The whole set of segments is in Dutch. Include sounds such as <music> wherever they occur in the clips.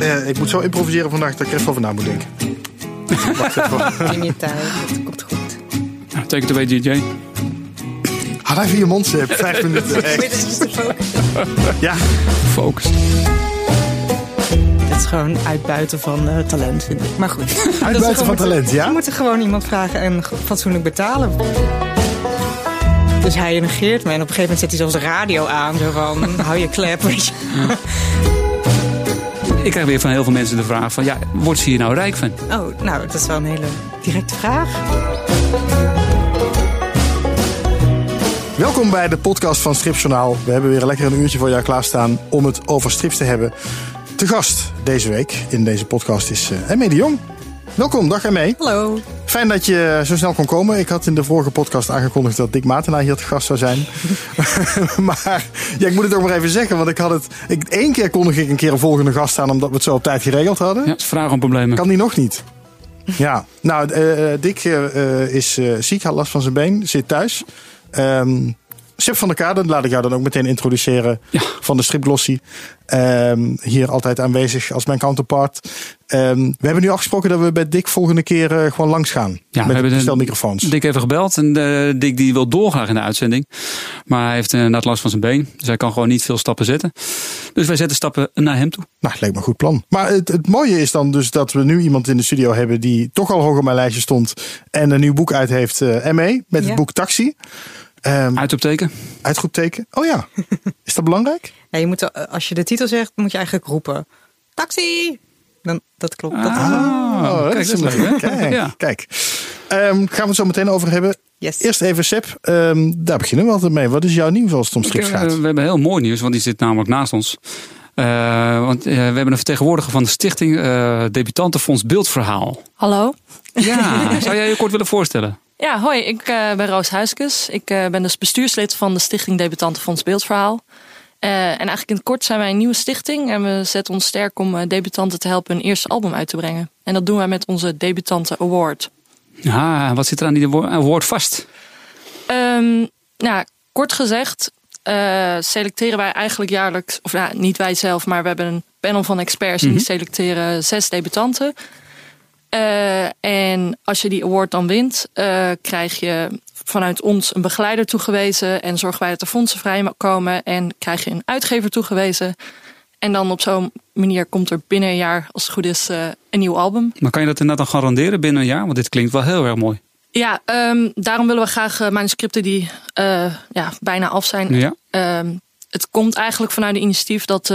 Eh, ik moet zo improviseren vandaag dat ik er even over na moet denken. <laughs> Wacht even. Neem je tijd, het komt goed. Nou, take it away, DJ. Hou even je mond. Vijf minuten. Echt. Ja, Focus. Het is gewoon uitbuiten van eh, talent, vind ik. Maar goed. Dat uitbuiten van talent, ja? We moeten gewoon iemand vragen en fatsoenlijk betalen. Dus hij negeert me en op een gegeven moment zet hij zelfs de radio aan. Zo van, hou je klep, weet je. Ik krijg weer van heel veel mensen de vraag van... Ja, wordt ze hier nou rijk van? Oh, nou, dat is wel een hele directe vraag. Welkom bij de podcast van Stripjournaal. We hebben weer lekker een uurtje voor jou klaarstaan om het over strips te hebben. Te gast deze week in deze podcast is uh, Emme de Jong. Welkom, dag Emme. Hallo. Fijn dat je zo snel kon komen. Ik had in de vorige podcast aangekondigd dat Dick Matenaar hier te gast zou zijn. <laughs> <laughs> maar ja, ik moet het ook maar even zeggen, want ik had het. Ik, één keer kondig ik een keer een volgende gast aan, omdat we het zo op tijd geregeld hadden. Ja, het is vraag om problemen. Kan die nog niet? Ja, nou, eh, Dick eh, is eh, ziek, had last van zijn been, zit thuis. Ehm Sip van der Kade, laat ik jou dan ook meteen introduceren Ja. van de Stripglossie. Ehm hier altijd aanwezig als mijn counterpart. Ehm, we hebben nu afgesproken dat we bij Dick volgende keer eh, gewoon langs gaan. we met hebben de microfoons. Dick even gebeld en eh, Dick die wil doorgaan in de uitzending. Maar hij heeft inderdaad last van zijn been. Dus hij kan gewoon niet veel stappen zetten. Dus wij zetten stappen naar hem toe. Nou, leek me een goed plan. Maar het, het mooie is dan dus dat we nu iemand in de studio hebben die toch al hoog op mijn lijstje stond. En een nieuw boek uit heeft, eh ME, met Ja. het boek Taxi. Ehm Uitopteken. uitroepteken. Oh ja, <laughs> is dat belangrijk? Ja, je moet, eh, als je de titel zegt, moet je eigenlijk roepen. Taxi! Dan, dat klopt. Dat is het. Oh, dat kijk, is dat is leuk. Kijk, Ja. kijk. Ehm, gaan we het zo meteen over hebben. Yes. Eerst even Sep, ehm, daar beginnen we altijd mee. Wat is jouw nieuws als het om strips Ik, eh, gaat? we hebben heel mooi nieuws, want die zit namelijk naast ons. Eh, want eh, we hebben een vertegenwoordiger van de stichting eh Debutantenfonds Beeldverhaal. Hallo. Ja, <laughs> zou jij je kort willen voorstellen? Ja, hoi. Ik eh, ben Roos Huiskes. Ik eh, ben dus bestuurslid van de Stichting Debutantenfonds Beeldverhaal. Eh, en eigenlijk in het kort zijn wij een nieuwe stichting. En we zetten ons sterk om eh, debutanten te helpen hun eerste album uit te brengen. En dat doen wij met onze Debutanten Award. Ja, wat zit er aan die wo- woord vast? Ehm, nou, kort gezegd eh, selecteren wij eigenlijk jaarlijks... Of nou, niet wij zelf, maar we hebben een panel van experts... die selecteren zes debutanten. Eh, en als je die award dan wint, eh, krijg je vanuit ons een begeleider toegewezen. En zorgen wij dat de fondsen vrijkomen. En krijg je een uitgever toegewezen. En dan op zo'n manier komt er binnen een jaar, als het goed is, eh, een nieuw album. Maar kan je dat inderdaad dan garanderen binnen een jaar? Want dit klinkt wel heel erg mooi. Ja, ehm, daarom willen we graag eh, manuscripten die eh, ja, bijna af zijn. Ja. Ehm, het komt eigenlijk vanuit de initiatief dat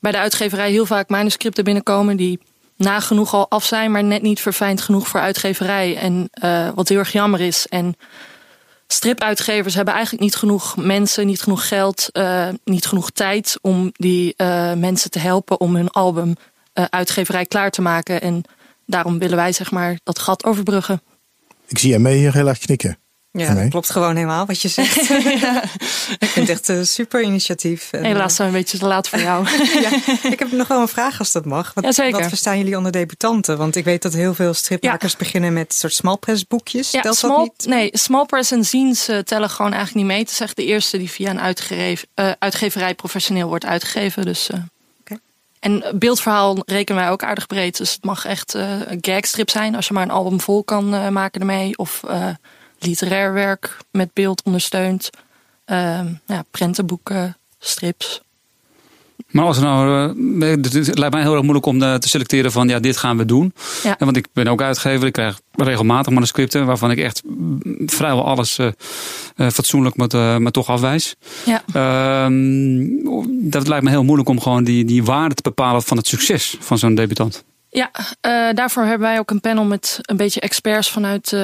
bij de uitgeverij heel vaak manuscripten binnenkomen die nagenoeg al af zijn, maar net niet verfijnd genoeg voor uitgeverij. En eh, wat heel erg jammer is. En stripuitgevers hebben eigenlijk niet genoeg mensen, niet genoeg geld, eh, niet genoeg tijd om die eh, mensen te helpen om hun album uitgeverij klaar te maken. En daarom willen wij zeg maar dat gat overbruggen. Ik zie ME hier heel erg knikken. Ja, Nee. dat klopt gewoon helemaal wat je zegt. <laughs> Ik vind het echt een super initiatief. En, Helaas zijn we een beetje te laat voor jou. eh, <laughs> ja, ik heb nog wel een vraag als dat mag. Wat, wat verstaan jullie onder debutanten? Want ik weet dat heel veel stripmakers beginnen met soort small press boekjes. Ja, Telt small, dat niet? Nee, small press en zines eh, tellen gewoon eigenlijk niet mee. Het is echt de eerste die via een eh, uitgeverij professioneel wordt uitgegeven. Dus, eh. Oké. En beeldverhaal rekenen wij ook aardig breed. Dus het mag echt eh, een gagstrip zijn als je maar een album vol kan eh, maken ermee. Of eh, literair werk met beeld ondersteund. Ehm, ja, prentenboeken, strips. Maar als er nou, eh, het het lijkt mij heel erg moeilijk om eh, te selecteren van ja, dit gaan we doen. Ja. Want ik ben ook uitgever, ik krijg regelmatig manuscripten waarvan ik echt mm, vrijwel alles eh, eh, fatsoenlijk maar, eh, maar toch afwijs. Ja. Ehm, dat lijkt me heel moeilijk om gewoon die, die waarde te bepalen van het succes van zo'n debutant. Ja, eh, daarvoor hebben wij ook een panel met een beetje experts vanuit eh,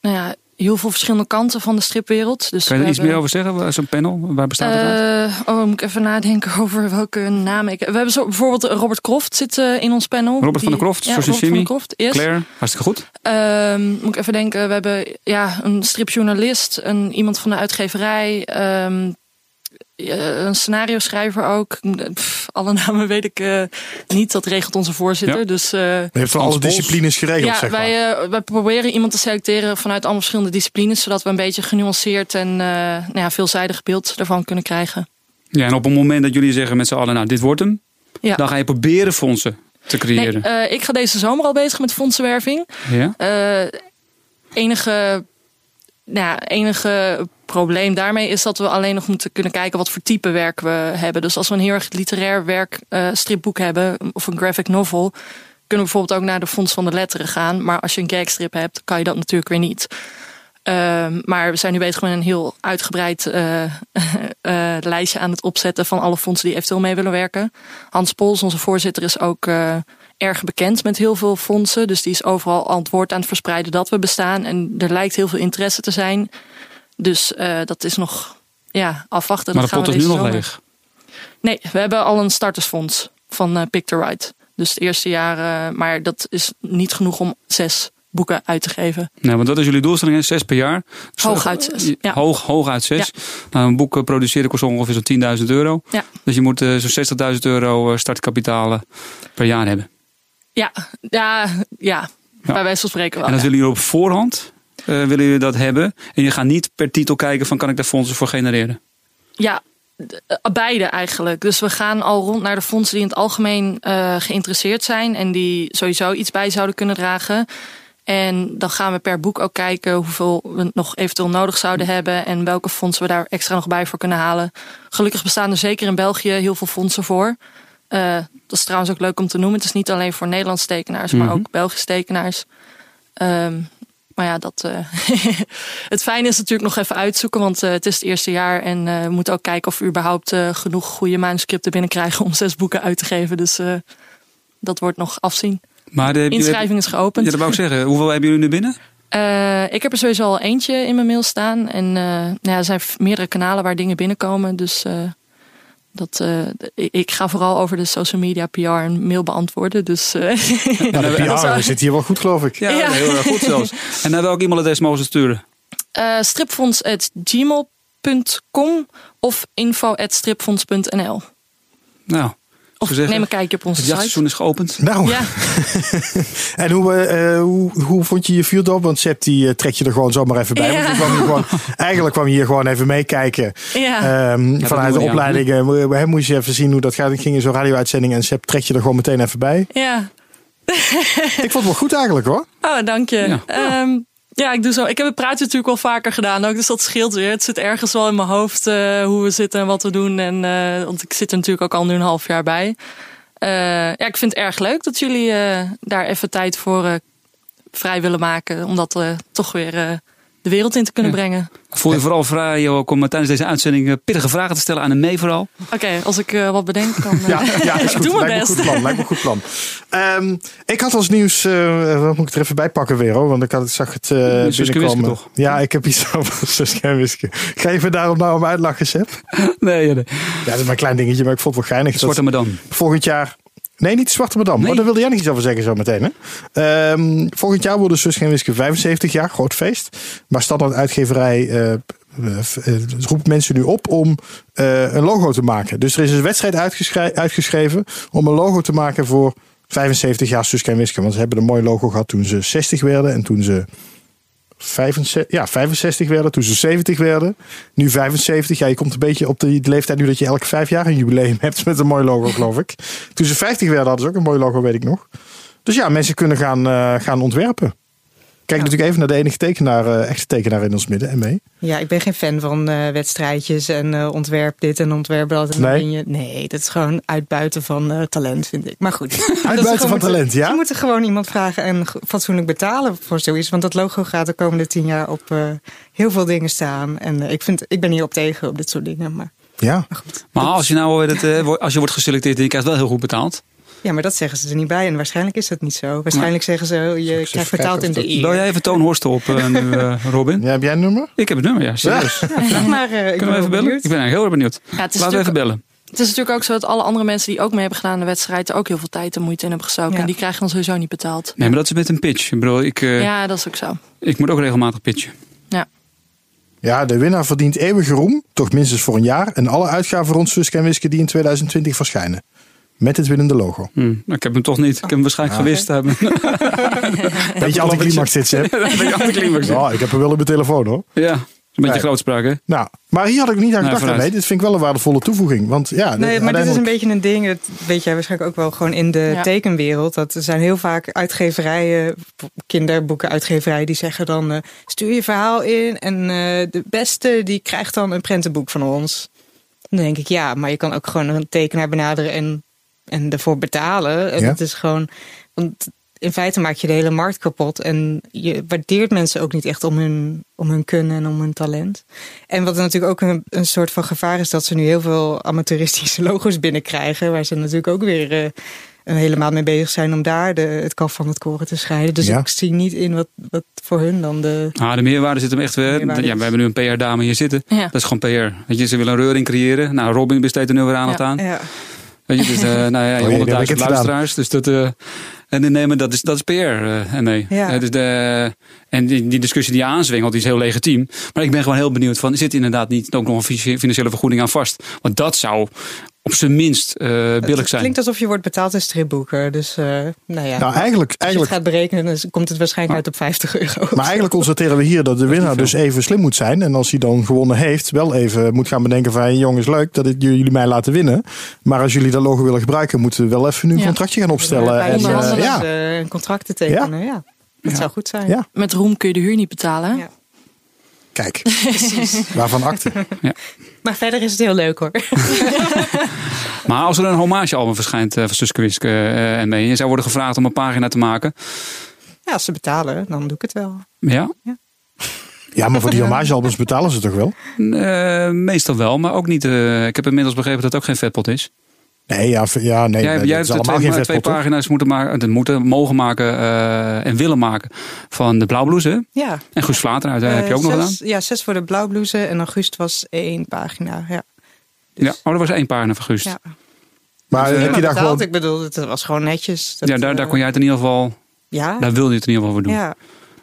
nou ja, heel veel verschillende kanten van de stripwereld. Dus Kan je we er iets meer over zeggen? Zo'n panel, waar bestaat het uit? Eh, oh, moet ik even nadenken <laughs> over welke naam ik. We hebben zo bijvoorbeeld Robert Croft zit eh, in ons panel. Robert van der Croft, ja, Robert van der Croft, yes. Claire, hartstikke goed. Ehm, moet ik even denken. We hebben ja, een stripjournalist, een, iemand van de uitgeverij, ehm, eh, een scenario schrijver ook. Pff, alle namen weet ik eh, niet. Dat regelt onze voorzitter. Ja. Dus eh, Je heeft alle disciplines geregeld, ja, zeg maar. wij, eh, wij proberen iemand te selecteren vanuit allemaal verschillende disciplines, zodat we een beetje genuanceerd en eh, nou ja, veelzijdig beeld ervan kunnen krijgen. Ja, en op het moment dat jullie zeggen met z'n allen, nou dit wordt hem. Ja. Dan ga je proberen fondsen te Nee, creëren. eh, ik ga deze zomer al bezig met fondsenwerving. ja? Eh, enige, nou ja, enige probleem daarmee is dat we alleen nog moeten kunnen kijken wat voor type werk we hebben. Dus als we een heel erg literair werk, eh, stripboek hebben of een graphic novel, kunnen we bijvoorbeeld ook naar de Fonds van de Letteren gaan. Maar als je een gagstrip hebt, kan je dat natuurlijk weer niet. Ehm, maar we zijn nu bezig met een heel uitgebreid eh, <laughs> eh, lijstje aan het opzetten van alle fondsen die eventueel mee willen werken. Hans Pols, onze voorzitter, is ook erg bekend met heel veel fondsen. Dus die is overal antwoord aan het verspreiden dat we bestaan. En er lijkt heel veel interesse te zijn. Dus eh, dat is nog ja, afwachten. maar Dat de pot is nu nog leeg. Nee, we hebben al een startersfonds van eh Pick the Right. Dus het eerste jaar, maar dat is niet genoeg om zes boeken uit te geven. Nee, want dat is jullie doelstelling, hè? zes per jaar. Dus, Hooguit eh, zes, ja. Hoog, hooguit zes. Nou, een boek produceren kost ongeveer zo'n 10.000 euro. Ja. Dus je moet zo'n 60.000 euro startkapitaal eh, per jaar hebben. Ja, ja, ja. Bij wijze van spreken wel. en dan ja. willen jullie op voorhand eh, willen jullie dat hebben. En je gaat niet per titel kijken van kan ik daar fondsen voor genereren. Ja, eh, beide eigenlijk. Dus we gaan al rond naar de fondsen die in het algemeen eh, geïnteresseerd zijn en die sowieso iets bij zouden kunnen dragen. En dan gaan we per boek ook kijken hoeveel we nog eventueel nodig zouden hebben en welke fondsen we daar extra nog bij voor kunnen halen. Gelukkig bestaan er zeker in België heel veel fondsen voor. Dat is trouwens ook leuk om te noemen. Het is niet alleen voor Nederlandse tekenaars, maar Mhm. ook Belgische tekenaars. Ehm, maar ja, dat, eh, <laughs> het fijne is natuurlijk nog even uitzoeken, want eh, het is het eerste jaar. En eh, we moeten ook kijken of we überhaupt genoeg goede manuscripten binnenkrijgen om zes boeken uit te geven. Dus dat wordt nog afzien. Maar de, Inschrijving is Ja, geopend. dat wou ik zeggen. Hoeveel hebben jullie nu binnen? Ik heb er sowieso al eentje in mijn mail staan. En nou ja, er zijn meerdere kanalen waar dingen binnenkomen. Dus dat, eh, ik- ga vooral over de social media, PR en mail beantwoorden. Dus eh, <laughs> Nou, de PR zit hier wel goed, geloof ik. Ja, Ja. heel erg goed zelfs. <laughs> En naar welk e-mailadres mogen ze sturen? eh stripfonds.gmail.com of info.stripfonds.nl. Nou, zeggen, neem een kijkje op onze het site. jachtseizoen is geopend. Nou, Ja, <laughs> en hoe, eh, hoe, hoe vond je je field op? Want Sepp, die eh, trek je er gewoon zomaar even bij. Ja. Want kwam gewoon, <laughs> eigenlijk kwam je hier gewoon even meekijken. ja. Ehm, vanuit de we niet opleiding eh, mo- hè, moest je even zien hoe dat gaat. Ik ging in zo'n radio-uitzending en Sepp trek je er gewoon meteen even bij. ja. Ik vond het wel goed eigenlijk hoor. Oh, dank je. Ja. Ja. ik doe zo. Ik heb het praatje natuurlijk wel vaker gedaan ook, dus dat scheelt weer. Het zit ergens wel in mijn hoofd eh, hoe we zitten en wat we doen. En, eh, want ik zit er natuurlijk ook al nu een half jaar bij. Eh, ja, ik vind het erg leuk dat jullie daar even tijd voor vrij willen maken. Om dat eh, toch weer de wereld in te kunnen Ja. brengen. Voel je vooral vrij ook om tijdens deze uitzending eh, pittige vragen te stellen aan een mee vooral. Oké, als ik eh, wat bedenk, dan... eh, <laughs> Ja, ja is <laughs> goed. Doe mijn lijkt me een best. goed plan. Lijkt me een goed plan. Ehm, ik had als nieuws, eh wat moet ik er even bij pakken weer hoor, want ik, had, ik zag het eh binnenkomen. Toch? Ja, ik heb iets over Suske en Wiske. Ga je me daarom nou om uitlachen, Sepp? <laughs> Nee, nee. Ja, dat is maar een klein dingetje, maar ik vond het wel geinig. Zwarte madame. volgend jaar... Nee, niet Zwarte Madame. Nee. Oh, daar wilde jij nog iets over zeggen zo meteen. Hè? Ehm, volgend jaar worden Suske en Wiske 75 jaar, groot feest. Maar Standaard Uitgeverij eh, eh, eh, roept mensen nu op om een logo te maken. Dus er is een wedstrijd uitgeschre- uitgeschreven om een logo te maken voor 75 jaar Suske en Wiske. Want ze hebben een mooi logo gehad toen ze 60 werden en toen ze 65, ja, 65 werden, toen ze 70 werden. Nu 75. Ja, je komt een beetje op de leeftijd nu dat je elke vijf jaar een jubileum <laughs> hebt met een mooi logo, geloof ik. Toen ze 50 werden hadden ze ook een mooi logo, weet ik nog. Dus ja, mensen kunnen gaan, eh, gaan ontwerpen. Kijk natuurlijk even naar de enige tekenaar, eh, echte tekenaar in ons midden en mee. Ja, ik ben geen fan van eh, wedstrijdjes en eh, ontwerp dit en ontwerp dat. En dan Nee? je, nee, dat is gewoon uitbuiten van eh, talent, vind ik. Maar goed. <laughs> Uitbuiten van moeten- talent, ja? Ze moeten gewoon iemand vragen en fatsoenlijk betalen voor zoiets. Want dat logo gaat de komende tien jaar op eh, heel veel dingen staan. En ik, vind, ik ben hier op tegen op dit soort dingen. Maar, Ja, maar goed. Maar als je nou het, als je wordt geselecteerd en je krijgt wel heel goed betaald. Ja, maar dat zeggen ze er niet bij. En waarschijnlijk is dat niet zo. Waarschijnlijk zeggen ze, je eens krijgt even betaald in de eer. Bel jij even Toon Horsten op eh, nu, eh, <laughs> Robin? ja heb jij een nummer? Ik heb het nummer, ja. Serieus. <laughs> Vraag <laughs> maar, eh, Kunnen we even bellen? benieuwd. Ik ben heel erg benieuwd. Ja, het is Laten we even natuurlijk bellen. Het is natuurlijk ook zo dat alle andere mensen die ook mee hebben gedaan aan de wedstrijd er ook heel veel tijd en moeite in hebben gestoken. Ja. En die krijgen dan sowieso niet betaald. Nee, maar dat is met een pitch. Ik bedoel, ik, eh, Ja, dat is ook zo. ik moet ook regelmatig pitchen. Ja. Ja, de winnaar verdient eeuwige roem, toch minstens voor een jaar. En alle uitgaven rond Suske en Wiske die in 2020 verschijnen. Met het winnende logo. Hm, nou, ik heb hem toch niet. Ik heb hem waarschijnlijk gewist hebben. <laughs> <laughs> Weet je, anticlimax dit, Sepp? Dat <laughs> anticlimax. Ja, ik heb hem wel op mijn telefoon hoor. Ja. Een beetje Right. grootspraak, hè? Nou, maar hier had ik niet aan gedacht. nee, dit vind ik wel een waardevolle toevoeging. Want ja, Nee, maar dit is een beetje een ding. Dat weet jij waarschijnlijk ook wel gewoon in de Ja. tekenwereld. Dat er zijn heel vaak uitgeverijen, kinderboekenuitgeverijen, die zeggen dan: eh, stuur je verhaal in en eh, de beste die krijgt dan een prentenboek van ons. Dan denk ik ja, maar je kan ook gewoon een tekenaar benaderen en, en ervoor betalen. En Ja. het is gewoon, want in feite maak je de hele markt kapot. En je waardeert mensen ook niet echt om hun, om hun kunnen en om hun talent. En wat natuurlijk ook een, een soort van gevaar is, dat ze nu heel veel amateuristische logo's binnenkrijgen. Waar ze natuurlijk ook weer eh, een hele maand mee bezig zijn om daar de, het kaf van het koren te scheiden. Dus Ja. ik zie niet in wat, wat voor hun dan de. Ah, de meerwaarde zit hem echt weer. Ja, we hebben nu een PR-dame hier zitten. Ja. Dat is gewoon PR. Weet je, ze willen een reuring creëren. Nou, Robin besteedt er nu weer aandacht aan. Ja, Weet je, dus, eh nou ja, Oh, jee, die heb ik 100.000 het gedaan. luisteraars. Dus dat, eh en die nemen, dat is, dat is PR. eh, en nee. Ja. Dus de, en die, die discussie die aanzwengelt, die is heel legitiem. Maar ik ben gewoon heel benieuwd van, zit inderdaad niet ook nog een finan- financiële vergoeding aan vast? Want dat zou op zijn minst eh billig het zijn. klinkt alsof je wordt betaald als stripboeker. Dus eh, nou ja, Nou, eigenlijk, als je het gaat berekenen, dan komt het waarschijnlijk uit op 50 euro. maar eigenlijk constateren we hier dat de winnaar dus even slim moet zijn. En als hij dan gewonnen heeft, wel even moet gaan bedenken van... hey, jongens, leuk dat het- jullie mij laten winnen. Maar als jullie dat logo willen gebruiken, moeten we wel even nu een Ja. contractje gaan opstellen. En, eh, onderhandelen ja, een contract te tekenen, ja. Dat Ja. zou goed zijn. Ja. Met roem kun je de huur niet betalen. <laughs> Ja. kijk. Waarvan akte. Maar verder is het heel leuk hoor. <laughs> Maar als er een hommagealbum verschijnt eh, van Suske Wiske eh, en mee. En je zou worden gevraagd om een pagina te maken. Ja, als ze betalen, dan doe ik het wel. Ja, Ja, maar voor die hommagealbums betalen ze toch wel? Eh, meestal wel. Maar ook niet. eh, ik heb inmiddels begrepen dat het ook geen vetpot is. Nee, ja, ja nee, jij jij hebt allemaal twee, geen twee pagina's moeten, maken, eh, moeten mogen maken eh, en willen maken van de Blauwblouse. Ja. En Guus Vlater uit, heb je Eh, ook nog gedaan? Ja, zes voor de blauwblouse en august was één pagina. Ja. Ja, oh, er was één pagina van Guus. Ja. Ja, Maar Ja, heb je daar betaald, gewoon... Ik bedoel, het was gewoon netjes. Dat, daar, daar eh, kon jij het in ieder geval, Ja, daar wilde je het in ieder geval voor doen. ja.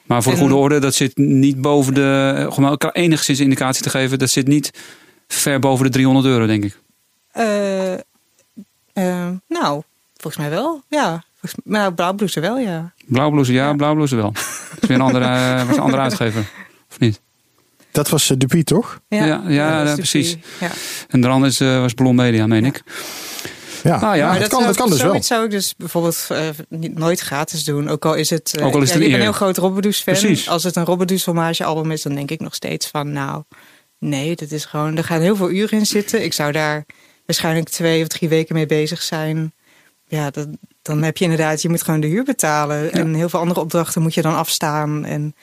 Maar voor En- goede orde, dat zit niet boven de, eh, om elkaar enigszins indicatie te geven, dat zit niet ver boven de 300 euro, denk ik. Eh, eh, nou, volgens mij wel. Ja, volgens, nou, blauwblouse wel, ja. Blauwblouse ja, Ja. blauwblouse wel. Dat is weer een andere, eh, was een andere <laughs> uitgever. Of niet? Dat was uh, Dupuis, toch? Ja, ja, dat ja, precies. En de andere is, eh, was Blom Media, meen Ja. ik. Ja, Nou ja, maar dat dat, kan, zou dat kan dus wel. Zoiets zou ik dus bijvoorbeeld niet, nooit gratis doen. Ook al is het... eh, Ook al is het ja, een ik ben een heel groot Robbedoes fan. Precies. Als het een Robbedoes hommage album is, dan denk ik nog steeds van... Nou, nee, dit is gewoon... Er gaan heel veel uren in zitten. Ik zou daar waarschijnlijk twee of drie weken mee bezig zijn. Ja, dat, dan heb je inderdaad... Je moet gewoon de huur betalen. En heel veel andere opdrachten moet je dan afstaan. En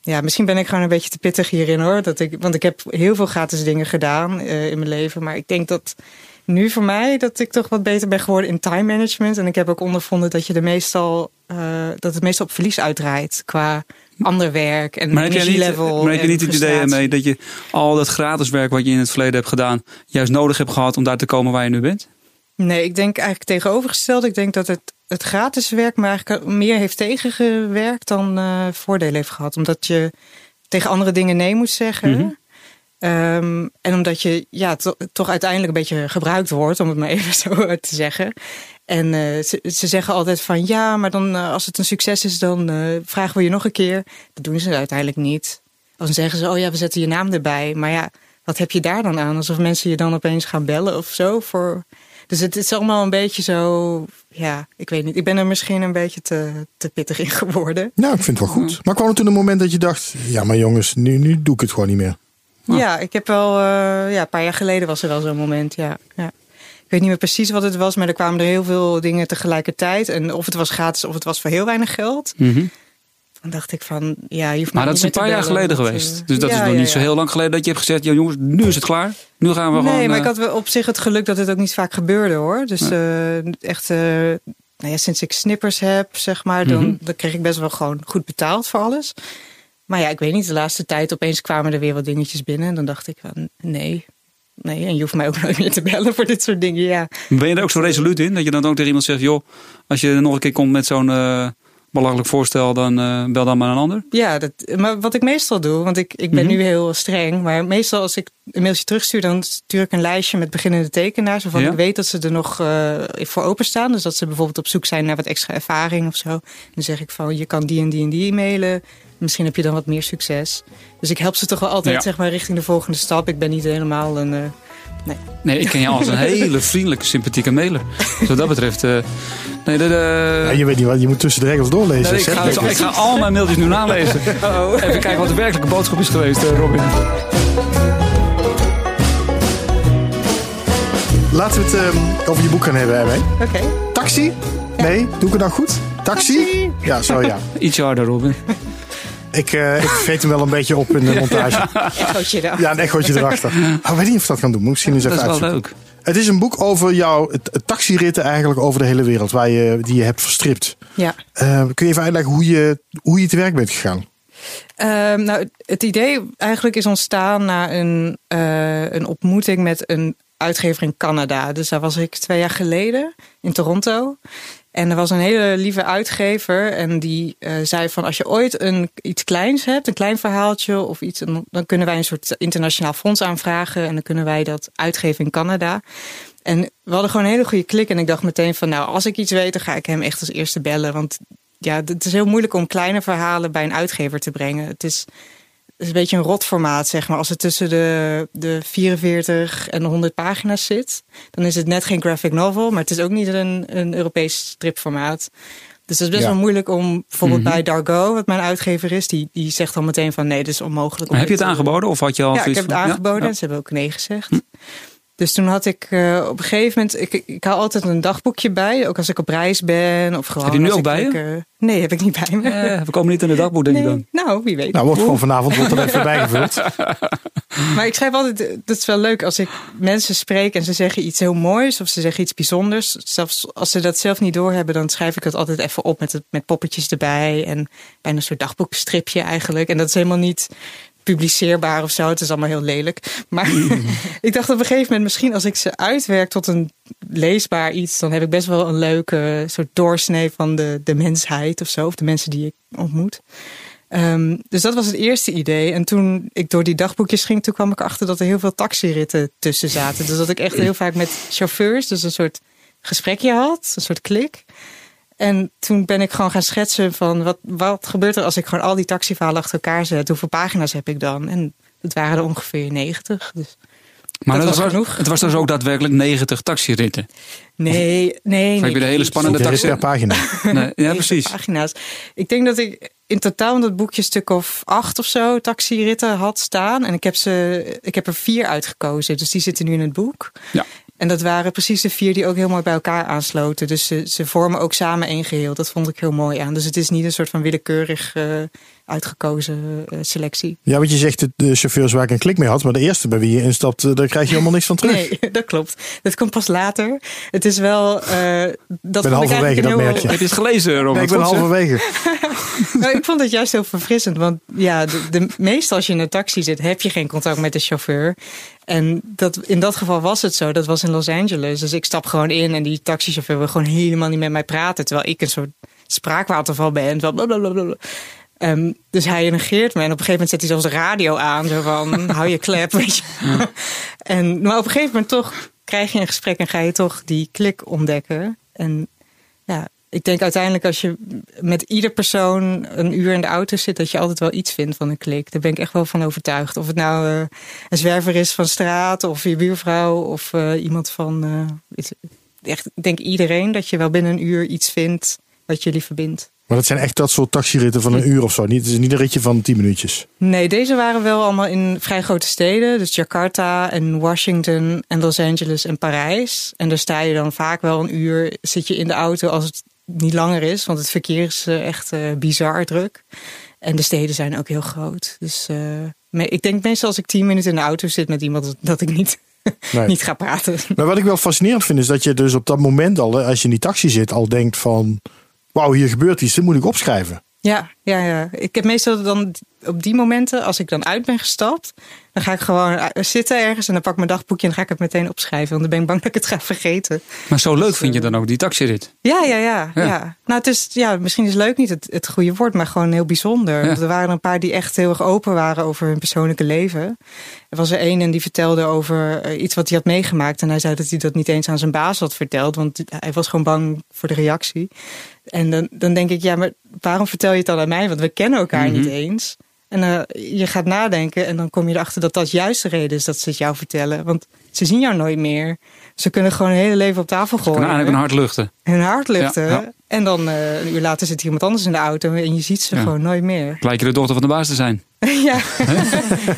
ja, misschien ben ik gewoon een beetje te pittig hierin hoor. Dat ik, want ik heb heel veel gratis dingen gedaan eh, in mijn leven. Maar ik denk dat nu voor mij dat ik toch wat beter ben geworden in time management. En ik heb ook ondervonden dat je er meestal eh, dat het meestal op verlies uitdraait qua ander werk en Maar niet, energielevel. maar heb je niet het idee ermee dat je al dat gratis werk wat je in het verleden hebt gedaan, juist nodig hebt gehad om daar te komen waar je nu bent? Nee, ik denk eigenlijk tegenovergesteld. Ik denk dat het, het gratis werk me eigenlijk meer heeft tegengewerkt dan eh voordelen heeft gehad. Omdat je tegen andere dingen nee moet zeggen. Mhm. Ehm, en omdat je ja, to- toch uiteindelijk een beetje gebruikt wordt, om het maar <laughs> even zo te zeggen. En eh, ze, ze zeggen altijd van ja, maar dan eh, als het een succes is, dan eh, vragen we je nog een keer. Dat doen ze uiteindelijk niet. Dan zeggen ze, oh ja, we zetten je naam erbij. Maar ja, wat heb je daar dan aan? Alsof mensen je dan opeens gaan bellen of zo. Voor... Dus het is allemaal een beetje zo, ja, ik weet niet. Ik ben er misschien een beetje te, te pittig in geworden. Nou, ik vind het wel goed. Maar kwam er toen een moment dat je dacht... Ja, maar jongens, nu, nu doe ik het gewoon niet meer. Ah. Ja, ik heb wel, eh, ja, een paar jaar geleden was er wel zo'n moment, ja. ja. Ik weet niet meer precies wat het was, maar er kwamen er heel veel dingen tegelijkertijd. En of het was gratis of het was voor heel weinig geld. Mhm. Dan dacht ik van, ja, je hoeft Maar dat is een paar jaar geleden geweest. eh, Dus dat ja, is nog ja, niet zo heel lang geleden dat je hebt gezegd, ja jongens, nu is het klaar. Nu gaan we Nee, gewoon... maar ik eh, had wel op zich het geluk dat het ook niet vaak gebeurde hoor. Dus echt, nou ja, sinds ik snippers heb, zeg maar, dan, Mhm. dan kreeg ik best wel gewoon goed betaald voor alles. Maar ja, ik weet niet, de laatste tijd opeens kwamen er weer wat dingetjes binnen. En dan dacht ik van, nee, nee, en je hoeft mij ook <laughs> nooit meer te bellen voor dit soort dingen. Ja, Ben je er ook zo resoluut in? Dat je dan ook tegen iemand zegt, joh, als je nog een keer komt met zo'n eh, belachelijk voorstel, dan eh, bel dan maar een ander. Ja, dat, maar wat ik meestal doe, want ik, ik ben Mhm. nu heel streng, maar meestal als ik een mailtje terugstuur, dan stuur ik een lijstje met beginnende tekenaars, waarvan Ja. ik weet dat ze er nog eh, voor openstaan. Dus dat ze bijvoorbeeld op zoek zijn naar wat extra ervaring of zo. Dan zeg ik van, je kan die en die en die mailen. Misschien heb je dan wat meer succes. Dus ik help ze toch wel altijd Ja. zeg maar, richting de volgende stap. Ik ben niet helemaal een... eh, Nee, ik ken jou als een <laughs> hele vriendelijke, sympathieke mailer. Dus wat dat betreft... eh, nee, de, de- Ja, je weet niet wat, je moet tussen de regels doorlezen. Nee, ik, ga, Zeg. ik ga al mijn mailtjes nu nalezen. Even kijken wat de werkelijke boodschap is geweest, eh, Robin. Laten we het ehm, over je boek gaan hebben, Erwin. Oké. Taxi? Nee, doe ik het nou goed? Taxi? Ja, zo ja. Ietsje harder, Robin. Ik, eh ik veet hem wel een beetje op in de <laughs> montage. Echootje dan. Ja, een echootje erachter. Oh, weet niet of dat gaan doen. Moet misschien eens Dat even is wel uitzoeken. leuk. Het is een boek over jouw taxiritten eigenlijk over de hele wereld. Waar je, die je hebt verstript. Ja. Eh, kun je even uitleggen hoe je, hoe je te werk bent gegaan? Ehm, nou, het- het idee eigenlijk is ontstaan na een, eh, een ontmoeting met een uitgever in Canada. Dus daar was ik twee jaar geleden in Toronto. En er was een hele lieve uitgever. En die eh, zei van als je ooit een, iets kleins hebt, een klein verhaaltje of iets, dan kunnen wij een soort internationaal fonds aanvragen. En dan kunnen wij dat uitgeven in Canada. En we hadden gewoon een hele goede klik. En ik dacht meteen van nou, als ik iets weet, dan ga ik hem echt als eerste bellen. Want ja, het is heel moeilijk om kleine verhalen bij een uitgever te brengen. Het is, is een beetje een rotformaat, zeg maar. Als het tussen de, de 44 en de 100 pagina's zit, dan is het net geen graphic novel, maar het is ook niet een, een Europees stripformaat. Dus het is best Ja. wel moeilijk om, bijvoorbeeld Mhm. bij Dargo, wat mijn uitgever is, die, die zegt dan meteen van nee, dit is onmogelijk. om Heb je het aangeboden of had je al ja, ik heb het van- aangeboden. Ja. Ze hebben ook nee gezegd. Dus toen had ik eh, op een gegeven moment... Ik, ik hou altijd een dagboekje bij. Ook als ik op reis ben. Of gewoon Heb je nu ook ik bij nee, heb ik niet bij me. Eh, we komen niet in het dagboek, denk ik dan. Nee, nou, wie weet. Nou, wordt gewoon vanavond wordt er even <laughs> bijgevuld. Maar ik schrijf altijd, eh, dat is wel leuk als ik mensen spreek en ze zeggen iets heel moois of ze zeggen iets bijzonders. Zelfs als ze dat zelf niet doorhebben, dan schrijf ik het altijd even op met, het, met poppetjes erbij en bijna een soort dagboekstripje eigenlijk. En dat is helemaal niet publiceerbaar of zo. Het is allemaal heel lelijk. Maar <laughs> ik dacht op een gegeven moment, misschien als ik ze uitwerk tot een leesbaar iets, dan heb ik best wel een leuke soort doorsnee van de, de mensheid of zo. Of de mensen die ik ontmoet. Ehm, dus dat was het eerste idee. En toen ik door die dagboekjes ging, toen kwam ik achter dat er heel veel taxiritten tussen zaten. Dus dat ik echt heel vaak met chauffeurs, dus een soort gesprekje had, een soort klik. En toen ben ik gewoon gaan schetsen van wat, wat gebeurt er als ik gewoon al die taxiverhalen achter elkaar zet? Hoeveel pagina's heb ik dan? En dat waren er ongeveer 90. Dus Maar Dat het was genoeg. het was dus ook daadwerkelijk 90 taxiritten. nee, nee. Of heb je de hele nee. spannende taxi? per <laughs> pagina. Nee, ja, precies. Pagina's. Ik denk dat ik in totaal in dat boekje een stuk of acht of zo taxiritten had staan. En ik heb, ze, ik heb er vier uitgekozen. Dus die zitten nu in het boek. Ja. En dat waren precies de vier die ook heel mooi bij elkaar aansloten. Dus ze, ze vormen ook samen één geheel. Dat vond ik heel mooi aan. Dus het is niet een soort van willekeurig eh, uitgekozen eh, selectie. Ja, want je zegt de, de chauffeurs waar ik een klik mee had. Maar de eerste bij wie je instapt, eh, daar krijg je helemaal niks van terug. Nee, <laughs> dat klopt. Dat komt pas later. Het is wel. eh dat ben ik halverwege, eigenlijk dat een heel- merk je. Het gelezen, Robert? Nee, ik ben halverwege. <laughs> Nou, ik vond het juist heel verfrissend. Want ja, de, de, meestal als je in een taxi zit, heb je geen contact met de chauffeur. En dat, in dat geval was het zo. Dat was in Los Angeles. Dus ik stap gewoon in en die taxichauffeur wil gewoon helemaal niet met mij praten. Terwijl ik een soort spraakwaterval ben. Blablabla. Ehm, dus hij negeert me. En op een gegeven moment zet hij zelfs de radio aan. Zo van, <laughs> hou je klep, weet je. <laughs> En, maar op een gegeven moment toch krijg je een gesprek en ga je toch die klik ontdekken. En ja, ik denk uiteindelijk als je met ieder persoon een uur in de auto zit, dat je altijd wel iets vindt van een klik. Daar ben ik echt wel van overtuigd. Of het nou eh, een zwerver is van straat, of je buurvrouw, of eh, iemand van. je, echt, ik denk iedereen dat je wel binnen een uur iets vindt wat jullie verbindt. Maar dat zijn echt dat soort taxiritten van een uur of zo. Niet, het is niet een ritje van 10 minuutjes. Nee, deze waren wel allemaal in vrij grote steden. Dus Jakarta en Washington en Los Angeles en Parijs. En daar sta je dan vaak wel een uur, zit je in de auto als het niet langer is. Want het verkeer is eh, echt eh, bizar druk. En de steden zijn ook heel groot. Dus eh, ik denk meestal als ik tien minuten in de auto zit met iemand, dat ik niet, <laughs> Nee. niet ga praten. Maar wat ik wel fascinerend vind, is dat je dus op dat moment al, als je in die taxi zit, al denkt van... Wauw, hier gebeurt iets, dit moet ik opschrijven. Ja, Ja, ja. Ik heb meestal dan op die momenten, als ik dan uit ben gestapt, dan ga ik gewoon eh, zitten ergens en dan pak ik mijn dagboekje en dan ga ik het meteen opschrijven. Want dan ben ik bang dat ik het ga vergeten. Maar zo leuk vind je dan ook die taxirit? Ja, ja, ja. Ja. ja. Nou, het is, ja, misschien is leuk niet het, het goede woord, maar gewoon heel bijzonder. Ja. Want Er waren een paar die echt heel erg open waren over hun persoonlijke leven. Er was er een en die vertelde over eh, iets wat hij had meegemaakt. En hij zei dat hij dat niet eens aan zijn baas had verteld, want hij was gewoon bang voor de reactie. En dan, dan denk ik, ja, maar waarom vertel je het dan aan mij? Want we kennen elkaar Mhm. niet eens. En eh, je gaat nadenken en dan kom je erachter dat dat juist de reden is dat ze het jou vertellen. Want ze zien jou nooit meer. Ze kunnen gewoon hun hele leven op tafel gooien. eigenlijk een hart luchten. Hun hart luchten. Ja, ja. En dan eh, een uur later zit iemand anders in de auto en je ziet ze Ja. gewoon nooit meer. Lijkt je de dochter van de baas te zijn. <laughs> ja,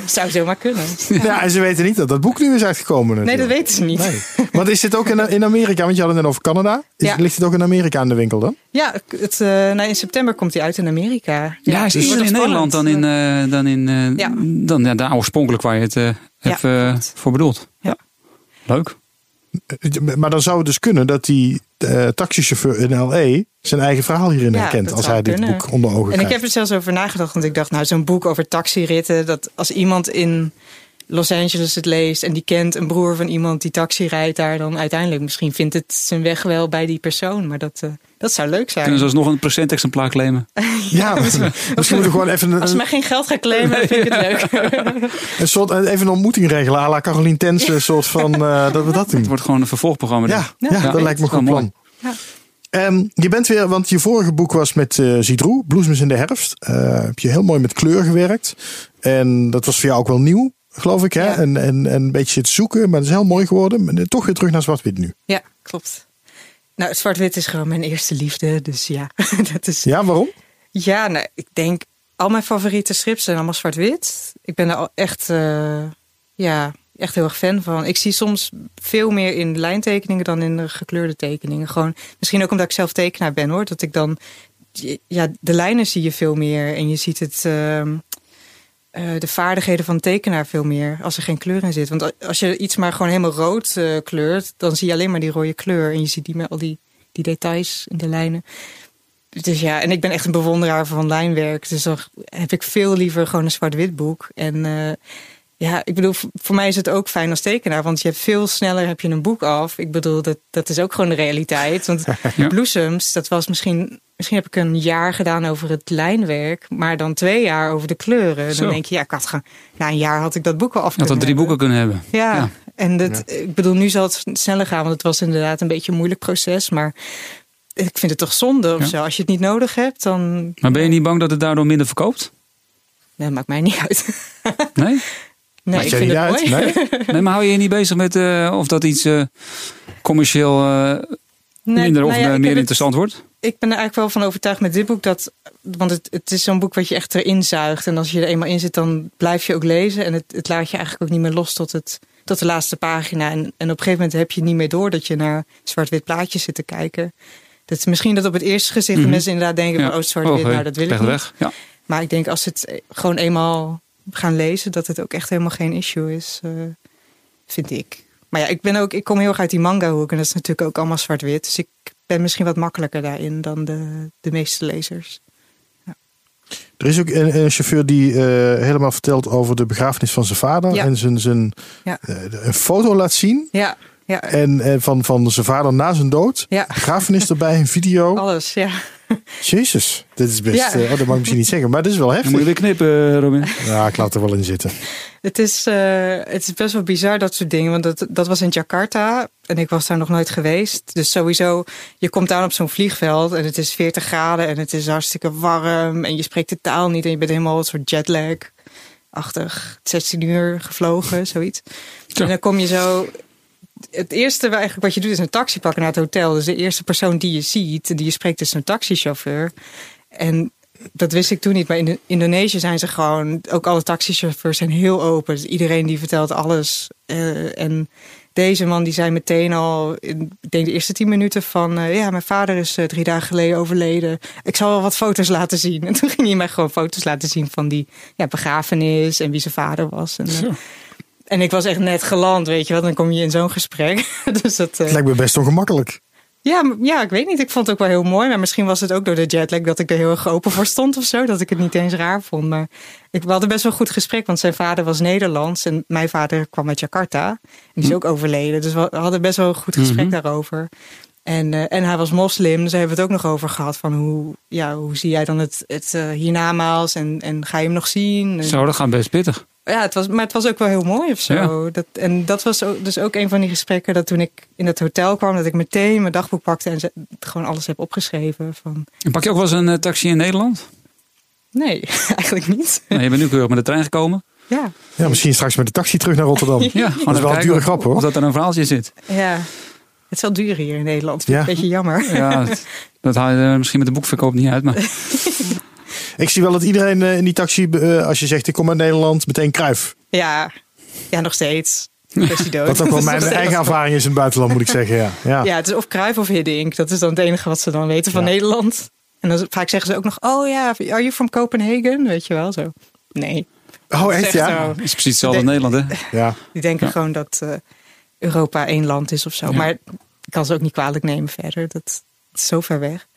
zou zomaar kunnen. Ja, en ze weten niet dat dat boek nu is uitgekomen. Nee, dat natuurlijk. weten ze niet. Nee. Want is dit ook in, in Amerika? Want je had het net over Canada. Is, Ja. Ligt het ook in Amerika in de winkel dan? Ja, het, eh, nou, in september komt hij uit in Amerika. Ja, is dus eerder in Nederland dan in, eh, dan in eh, Ja. dan, ja, daar oorspronkelijk waar je het eh, hebt voor bedoeld. Ja. Leuk. Maar dan zou het dus kunnen dat die eh, taxichauffeur in L.A. zijn eigen verhaal hierin Ja, herkent. Als hij dit boek onder ogen En ik krijgt. heb er zelfs over nagedacht, want ik dacht, nou, zo'n boek over taxiritten, dat als iemand in Los Angeles het leest en die kent een broer van iemand die taxi rijdt daar, dan uiteindelijk misschien vindt het zijn weg wel bij die persoon. Maar dat, eh, dat zou leuk zijn. Kunnen ze alsnog een present-exemplaar claimen? <laughs> <laughs> Ja, misschien <laughs> moeten we gewoon even Als ze mij geen geld gaan claimen, vind ik het leuk. een soort even een ontmoeting regelen. à la Carolien Tense, een soort van eh, dat we dat doen. Het wordt gewoon een vervolgprogramma. Ja, ja, Ja, dat lijkt me een goed plan. Ehm, je bent weer, want je vorige boek was met eh Zidroe, Bloesems in de herfst. Eh, heb je heel mooi met kleur gewerkt. En dat was voor jou ook wel nieuw, geloof ik. Hè? Ja. En, en, en een beetje het zoeken, maar het is heel mooi geworden. Maar toch weer terug naar zwart-wit nu. Ja, klopt. Nou, zwart-wit is gewoon mijn eerste liefde, dus ja. <laughs> dat is, Ja, waarom? Ja, nou, ik denk al mijn favoriete strips zijn allemaal zwart-wit. Ik ben er al echt, eh, ja, echt heel erg fan van. Ik zie soms veel meer in lijntekeningen dan in de gekleurde tekeningen. Gewoon, misschien ook omdat ik zelf tekenaar ben hoor. Dat ik dan, ja, de lijnen zie je veel meer. En je ziet het, ehm, eh, de vaardigheden van tekenaar veel meer. Als er geen kleur in zit. Want als je iets maar gewoon helemaal rood eh, kleurt, dan zie je alleen maar die rode kleur. En je ziet niet meer al die, die details in de lijnen. Dus ja, en ik ben echt een bewonderaar van lijnwerk. Dus dan heb ik veel liever gewoon een zwart-wit boek. En eh, ja, ik bedoel, voor mij is het ook fijn als tekenaar. Want je hebt veel sneller heb je een boek af. Ik bedoel, dat, dat is ook gewoon de realiteit. Want <laughs> Ja. <laughs> Bloesems, dat was misschien... Misschien heb ik een jaar gedaan over het lijnwerk. Maar dan twee jaar over de kleuren. Zo. Dan denk je, ja, ik had. Na een jaar had ik dat boek al af Je had dat drie hebben. boeken kunnen hebben. Ja, Ja. en dat, ik bedoel, nu zal het sneller gaan, want het was inderdaad een beetje een moeilijk proces. Maar ik vind het toch zonde of Ja. zo. Als je het niet nodig hebt, dan. Maar ben je niet bang dat het daardoor minder verkoopt? Nee, dat maakt mij niet uit. Nee? <laughs> Nee, ik vind het mooi. uit? Nee? <laughs> Nee, maar hou je je niet bezig met eh, of dat iets eh, commercieel eh, Nee, minder of nou ja, meer het- interessant wordt? ik ben er eigenlijk wel van overtuigd met dit boek dat. Want het, het is zo'n boek wat je echt erin zuigt. En als je er eenmaal in zit, dan blijf je ook lezen. En het, het laat je eigenlijk ook niet meer los tot, het, tot de laatste pagina. En, en op een gegeven moment heb je niet meer door dat je naar zwart-wit plaatjes zit te kijken. Dat is misschien dat op het eerste gezicht Mhm. mensen inderdaad denken: van, oh, zwart-wit, Oh, nou dat wil ik niet. weg. Ja. Maar ik denk als het gewoon eenmaal gaan lezen, dat het ook echt helemaal geen issue is, eh, vind ik. Maar ja, ik ben ook, ik kom heel erg uit die manga hoek en dat is natuurlijk ook allemaal zwart-wit. Dus ik ben misschien wat makkelijker daarin dan de, de meeste lezers. Er is ook een, een chauffeur die eh, helemaal vertelt over de begrafenis van zijn vader. Ja. En zijn, zijn, Ja. eh, een foto laat zien. Ja, ja, En, en van, van zijn vader na zijn dood. ja. Begrafenis erbij, een video. <laughs> Alles, ja. Jezus, dit is best. Ja. eh, oh, dat mag ik misschien niet zeggen, maar dit is wel Dan moet je heftig. weer knippen, Robin. Ja, ik laat er wel in zitten. Het is, eh, het is best wel bizar, dat soort dingen. Want dat, dat was in Jakarta en ik was daar nog nooit geweest. Dus sowieso, je komt aan op zo'n vliegveld en het is 40 graden en het is hartstikke warm. En je spreekt de taal niet en je bent helemaal een soort jetlag-achtig. 16 uur gevlogen, zoiets. Zo. En dan kom je zo... Het eerste eigenlijk wat je doet is een taxi pakken naar het hotel. Dus de eerste persoon die je ziet, die je spreekt, is een taxichauffeur. En dat wist ik toen niet. Maar in Indonesië zijn ze gewoon... Ook alle taxichauffeurs zijn heel open. Dus iedereen die vertelt alles. Eh, en deze man die zei meteen al... In, ik denk de eerste tien minuten van... eh, ja, mijn vader is eh, drie dagen geleden overleden. Ik zal wel wat foto's laten zien. <laughs> En toen ging hij mij gewoon foto's laten zien van die ja, begrafenis... en wie zijn vader was. En. En ik was echt net geland, weet je wel. Dan kom je in zo'n gesprek. <laughs> dus dat... eh, Het lijkt me best ongemakkelijk. Ja, ja, ik weet niet. Ik vond het ook wel heel mooi. Maar misschien was het ook door de jetlag dat ik er heel erg open voor stond of zo. Dat ik het niet eens raar vond. Maar ik, we hadden best wel een goed gesprek. Want zijn vader was Nederlands. En mijn vader kwam uit Jakarta. En die is ook overleden. Dus we hadden best wel een goed gesprek daarover. En, eh, en hij was moslim. Dus daar hebben we het ook nog over gehad. Van hoe, ja, hoe zie jij dan het, het eh, hiernamaals? En, en ga je hem nog zien? En- Zo, dat gaat best pittig. Ja, het was, maar het was ook wel heel mooi of zo. Dat, en dat was ook, dus ook een van die gesprekken dat toen ik in het hotel kwam, dat ik meteen mijn dagboek pakte en ze- gewoon alles heb opgeschreven. Van, En pak je ook wel eens een eh, taxi in Nederland? nee, <laughs> eigenlijk niet. Nee, je bent nu keurig met de trein gekomen. Ja, Ja, misschien straks met de taxi terug naar Rotterdam. <laughs> Ja, gewoon Dat is wel een dure grap, hoor. Of dat er een verhaaltje in zit. ja. Het is wel duur hier in Nederland. Vind Ja. Een beetje jammer. Ja, dat, <laughs> dat haal je misschien met de boekverkoop niet uit. Maar Ik zie wel dat iedereen eh, in die taxi, eh, als je zegt ik kom uit Nederland, meteen kruif. Ja, ja nog steeds. <laughs> Wat ook wel <laughs> Dat mijn eigen ervaring is in het buitenland, moet ik zeggen. Ja, ja. Ja, het is of Kruif of Hiddink. Dat is dan het enige wat ze dan weten van Ja. Nederland. En dan vaak zeggen ze ook nog, oh ja, are you from Copenhagen? Weet je wel, zo. Nee. Oh, echt ja? het is precies hetzelfde in Nederland, hè? Ja. <laughs> Die denken Ja. gewoon dat eh, Europa één land is of zo. Ja. Maar ik kan ze ook niet kwalijk nemen verder. Dat zo ver weg.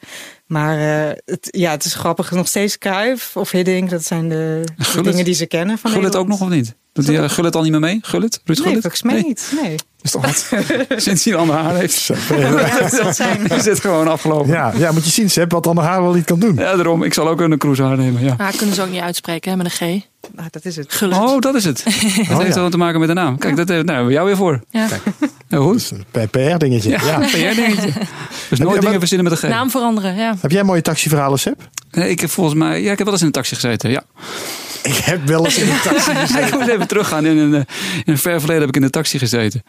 Maar eh, het, ja, het is grappig. Nog steeds Kruif of Hiddink. Dat zijn de, dingen die ze kennen van Gullit ook nog of niet? Doet die, eh, Gullit al niet meer mee? Gullit? Ruud Nee, Gullit? volgens mij niet. Nee. Is toch wat? <laughs> Sinds hij een ander haar heeft. Ja, dat het zijn. <laughs> Is dit gewoon afgelopen? Ja. Ja, ja, moet je zien, Sepp, wat ander haar wel niet kan doen. daarom. Ik zal ook een cruise haar nemen, ja. Ah, kunnen ze ook niet uitspreken hè, met een G. Nou, dat is het. Gullit. Oh, dat is het. <laughs> Dat Oh, heeft ja. wel te maken met de naam. Kijk, dat heeft, nou, hebben we jou weer voor. Ja. Heel goed. Een PR-dingetje. Ja. Ja, PR-dingetje. Dus nooit dingen verzinnen met een G. Naam veranderen, ja. Heb jij mooie taxiverhalen, Sepp? Nee, ik heb volgens mij... Ja, ik heb wel eens in een taxi gezeten, ja. Ik heb wel eens in een taxi <laughs> ik moet even teruggaan. In een, eh, in een ver verleden heb ik in de taxi gezeten.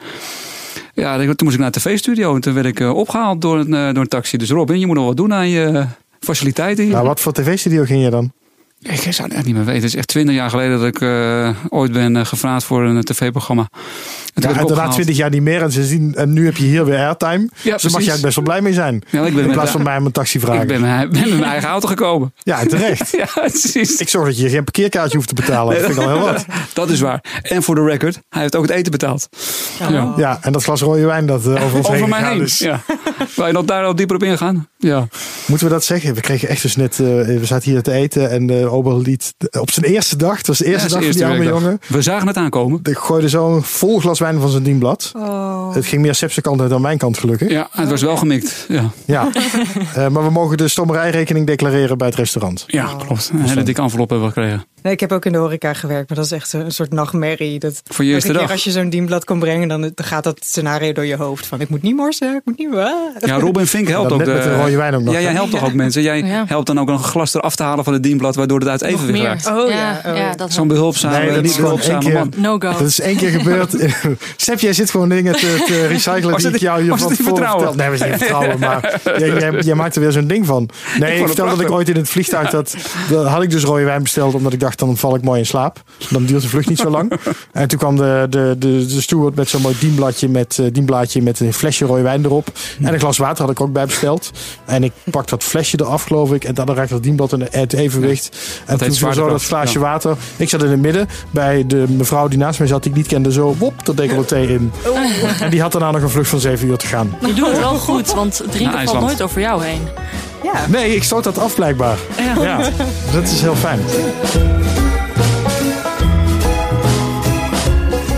Ja, toen moest ik naar de tv-studio. En toen werd ik eh, opgehaald door een, eh, door een taxi. Dus Robin, je moet nog wat doen aan je faciliteiten hier. Nou, wat voor tv-studio ging je dan? Ik zou het echt niet meer weten. Het is echt twintig jaar geleden dat ik eh, ooit ben gevraagd voor een tv-programma. Ja, opgehaald. 20 jaar niet meer. En, sindsdien, en nu heb je hier weer airtime. Ja, dus daar mag eigenlijk best wel blij mee zijn. Ja, ik ben in plaats van mij om een taxi vragen. Ik ben, met- ben met mijn eigen auto gekomen. Ja, terecht. <laughs> Ja, precies. Ik zorg dat je geen parkeerkaartje hoeft te betalen. Dat vind ik al heel wat. <laughs> Dat is waar. En voor de record, hij heeft ook het eten betaald. Ja. Ja, en dat glas rode wijn dat eh, over ons heen Over mij gegaan heen. is. Ja. Wil je nog daar al dieper op ingaan? Ja. Moeten we dat zeggen? We kregen echt dus net... eh, we zaten hier te eten en de ober liet... Op zijn eerste dag, het was de eerste Ja, dag van die arme jongen. We zagen het aankomen. Ik gooide zo'n vol glas wijn van zijn dienblad. Oh. Het ging meer Sepse kant uit dan mijn kant gelukkig. Ja, het was wel gemikt. Ja, Ja. <laughs> Eh, maar we mogen de stommerijrekening declareren bij het restaurant. ja klopt. Een hele dikke envelop hebben we gekregen. Nee, ik heb ook in de horeca gewerkt, maar dat is echt een, soort nachtmerrie. Dat, Voor je eerste elke keer dag. als je zo'n dienblad kon brengen, dan, dan gaat dat scenario door je hoofd. Van ik moet niet morsen, ik moet niet... Ah. Ja, Robin Fink helpt ook. met de rode wijn ook nog, Ja, jij helpt toch ook mensen? Jij Ja. helpt dan ook nog een glas eraf te halen van het dienblad, waardoor het uit evenwicht raakt. Oh, ja. Oh, ja, ja. dat Zo'n behulpzame, Nee, dat niet behulpzame man. keer- No go. Dat is één keer gebeurd. <laughs> Sep, jij zit gewoon dingen te, te <laughs> recyclen Was die het- ik jou hier van het niet tevoren vertrouwen? Nee, we zijn niet vertrouwen, <laughs> maar jij, jij, jij maakt er weer zo'n ding van. Nee, ik het vertelde dat ik ooit in het vliegtuig, dat, dat had ik dus rode wijn besteld, omdat ik dacht, dan val ik mooi in slaap. Dan duurt de vlucht niet zo lang. <laughs> En toen kwam de, de, de, de steward met zo'n mooi dienbladje met, dienblaadje met een flesje rode wijn erop. En een glas water had ik ook bij besteld. En ik pak dat flesje eraf, geloof ik. En dan raakte dat dienblad in het evenwicht. En toen viel zo dat glaasje ja. water. Ik zat in het midden. Bij de mevrouw die naast mij zat, die ik niet kende, zo wop, dat decolleté in. En die had daarna nog een vlucht van zeven uur te gaan. Je doet het wel goed, want drinken valt nooit over jou heen. Ja. Nee, ik stoot dat af blijkbaar. Ja. Ja, dat is heel fijn.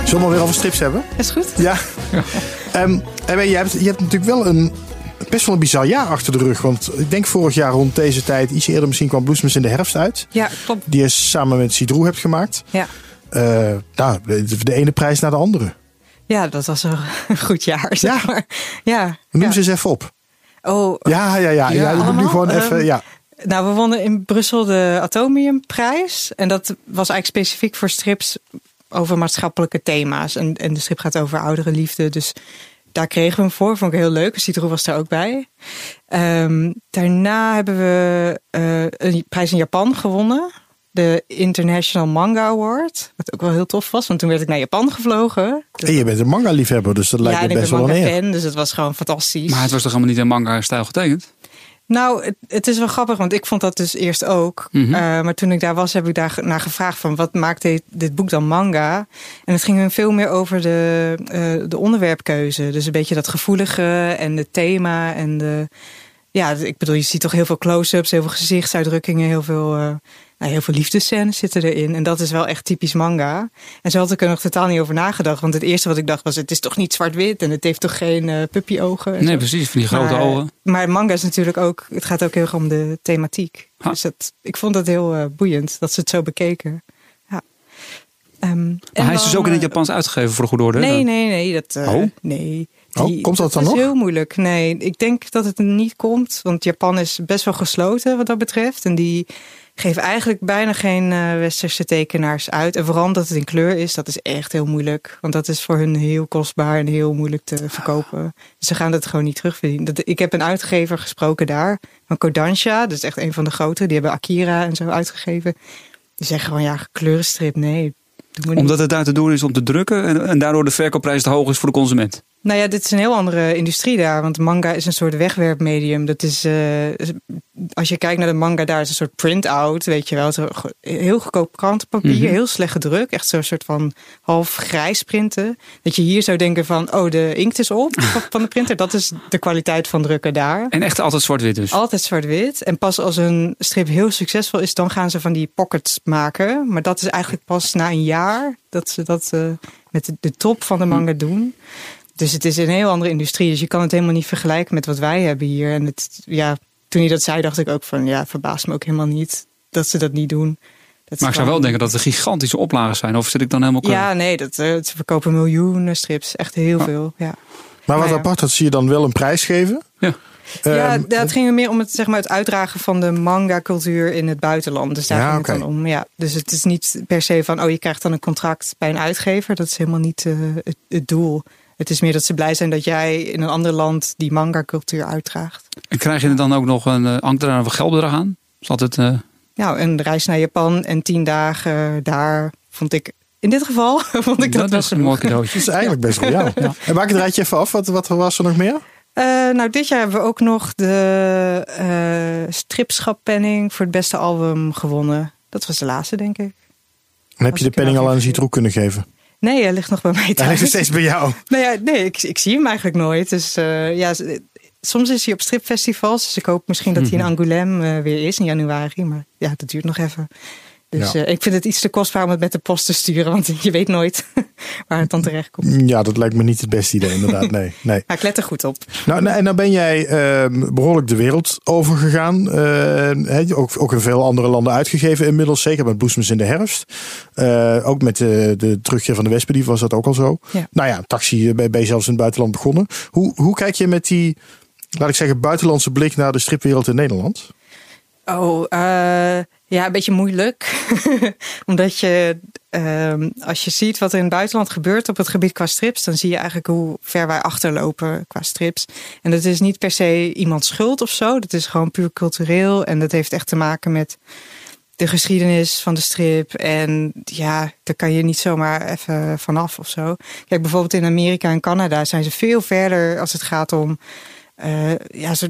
Zullen we weer over strips hebben? Is goed? Ja. Ehm, en weet je, je, hebt, je hebt natuurlijk wel een best wel een bizar jaar achter de rug. Want ik denk vorig jaar rond deze tijd, iets eerder misschien, kwam Bloesems in de herfst uit. Ja, klopt. Die je samen met Cidroe hebt gemaakt. Ja. Eh, nou, de, ene prijs naar de andere. ja, dat was een <laughs> goed jaar, zeg Ja. maar. Ja. Noem ja. ze eens even op. Oh, Ja, ja, ja. ja, je moet nu allemaal? gewoon even. Ehm, Ja. Nou, we wonnen in Brussel de Atomiumprijs. En dat was eigenlijk specifiek voor strips over maatschappelijke thema's. En, en de strip gaat over oudere liefde. Dus daar kregen we hem voor. Vond ik heel leuk. Citro was daar ook bij. Ehm, daarna hebben we eh, een prijs in Japan gewonnen. De International Manga Award. Wat ook wel heel tof was. Want toen werd ik naar Japan gevlogen. Dus- En je bent een manga-liefhebber, dus dat lijkt ja, me ik best ben wel een manga eer. fan. Dus het was gewoon fantastisch. Maar het was toch helemaal niet in manga-stijl getekend? Nou, het, het is wel grappig, want ik vond dat dus eerst ook. Mhm. Eh, maar toen ik daar was, heb ik daar naar gevraagd van wat maakt dit, dit boek dan manga? En het ging veel meer over de, eh, de onderwerpkeuze. Dus een beetje dat gevoelige en het thema en de. Ja, ik bedoel, je ziet toch heel veel close-ups, heel veel gezichtsuitdrukkingen, heel veel, eh, nou, heel veel liefdescènes zitten erin. En dat is wel echt typisch manga. En zo had ik er nog totaal niet over nagedacht. Want het eerste wat ik dacht was, het is toch niet zwart-wit en het heeft toch geen eh puppyogen? en Nee, zo. precies, van die grote maar, ogen. Maar manga is natuurlijk ook, het gaat ook heel erg om de thematiek. Ha. Dus dat, ik vond het heel eh, boeiend dat ze het zo bekeken. Ja. Ehm, en Maar hij is dus ook in het eh, Japans uitgegeven voor de goede orde. hè? Nee, nee, nee. Dat, eh, Oh? nee. Oh, komt dat dan is nog? heel moeilijk. Nee, ik denk dat het niet komt. Want Japan is best wel gesloten wat dat betreft. En die geven eigenlijk bijna geen eh, westerse tekenaars uit. En vooral omdat het in kleur is, dat is echt heel moeilijk. Want dat is voor hun heel kostbaar en heel moeilijk te verkopen. Ze gaan dat gewoon niet terugverdienen. Dat, ik heb een uitgever gesproken daar, van Kodansha. Dat is echt een van de grotere. Die hebben Akira en zo uitgegeven. Die zeggen gewoon, ja, kleurenstrip, nee. Omdat het daar te doen is om te drukken en, en daardoor de verkoopprijs te hoog is voor de consument. Nou ja, dit is een heel andere industrie daar. Want manga is een soort wegwerpmedium. Dat is, eh, als je kijkt naar de manga daar, is een soort print-out, weet je wel. Heel goedkoop krantenpapier, Mhm. heel slecht gedrukt. Echt zo'n soort van half grijs printen. Dat je hier zou denken van, oh, de inkt is op <laughs> van de printer. Dat is de kwaliteit van drukken daar. En echt altijd zwart-wit dus. Altijd zwart-wit. En pas als een strip heel succesvol is, dan gaan ze van die pockets maken. Maar dat is eigenlijk pas na een jaar dat ze dat eh, met de, de top van de manga doen. Dus het is een heel andere industrie. Dus je kan het helemaal niet vergelijken met wat wij hebben hier. En het, ja, toen hij dat zei, dacht ik ook van ja, verbaast me ook helemaal niet dat ze dat niet doen. Dat Maar ik zou wel denken dat er gigantische oplagen zijn. Of zit ik dan helemaal Ja, nee, dat, eh, ze verkopen miljoenen strips. Echt heel Ja. veel. Ja. Maar wat Nou ja. apart, dat zie je dan wel een prijs geven. Ja. ja, Ehm, het ging er meer om het, zeg maar, het uitdragen van de manga-cultuur in het buitenland. Dus daar Ja, ging het oké. dan om. Ja. Dus het is niet per se van, oh, je krijgt dan een contract bij een uitgever. Dat is helemaal niet eh, het, het doel. Het is meer dat ze blij zijn dat jij in een ander land die manga-cultuur uitdraagt. En krijg je er dan ook nog een, uh, hangt er dan een geldbedrag aan? Is altijd, eh, Nou, een reis naar Japan en tien dagen daar vond ik, in dit geval, <laughs> vond ik dat, dat is een mooi cadeautje. is eigenlijk best wel jou. En maak het rijtje even af. Wat, wat was er nog meer? Eh, nou, dit jaar hebben we ook nog de eh stripschappenning voor het beste album gewonnen. Dat was de laatste, denk ik. Dan heb Als je de er penning al aan Zitroek kunnen geven. Nee, hij ligt nog bij mij Hij thuis. ligt nog steeds bij jou. Nou ja, nee, ik, ik zie hem eigenlijk nooit. Dus eh, ja, soms is hij op stripfestivals. Dus ik hoop misschien dat hij in Angoulême eh, weer is in januari. Maar ja, dat duurt nog even. Dus Ja. eh, ik vind het iets te kostbaar om het met de post te sturen. Want <laughs> je weet nooit <laughs> waar het dan terecht komt. Ja, dat lijkt me niet het beste idee, inderdaad. <laughs> Nee, nee. Maar ik let er goed op. Nou, nou, en dan ben jij ehm, behoorlijk de wereld overgegaan. Eh, hè, ook, ook in veel andere landen uitgegeven inmiddels. Zeker met Bloesems in de herfst. Eh, ook met de, de terugkeer van de Wespendief was dat ook al zo. Ja. Nou ja, taxi ben ben je zelfs in het buitenland begonnen. Hoe, hoe kijk je met die, laat ik zeggen, buitenlandse blik naar de stripwereld in Nederland? Oh, eh, ja, een beetje moeilijk. <laughs> Omdat je, ehm, als je ziet wat er in het buitenland gebeurt op het gebied qua strips, dan zie je eigenlijk hoe ver wij achterlopen qua strips. En dat is niet per se iemands schuld of zo. Dat is gewoon puur cultureel. En dat heeft echt te maken met de geschiedenis van de strip. En ja, daar kan je niet zomaar even vanaf of zo. Kijk, bijvoorbeeld in Amerika en Canada zijn ze veel verder als het gaat om. eh, ja, eh,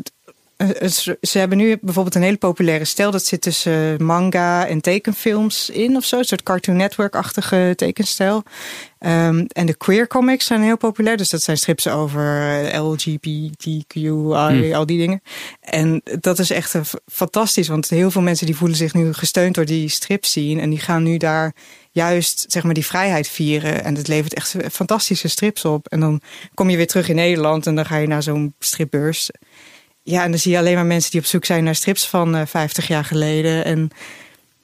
ze ze hebben nu bijvoorbeeld een hele populaire stijl. Dat zit tussen manga en tekenfilms in of zo. Een soort Cartoon Network-achtige tekenstijl. Ehm, en de queer comics zijn heel populair. Dus dat zijn strips over eh, LGBTQI, al die dingen. En dat is echt eh, fantastisch. Want heel veel mensen die voelen zich nu gesteund door die strip zien. En die gaan nu daar juist zeg maar, die vrijheid vieren. En het levert echt fantastische strips op. En dan kom je weer terug in Nederland en dan ga je naar zo'n stripbeurs. Ja, en dan zie je alleen maar mensen die op zoek zijn naar strips van eh 50 jaar geleden. En,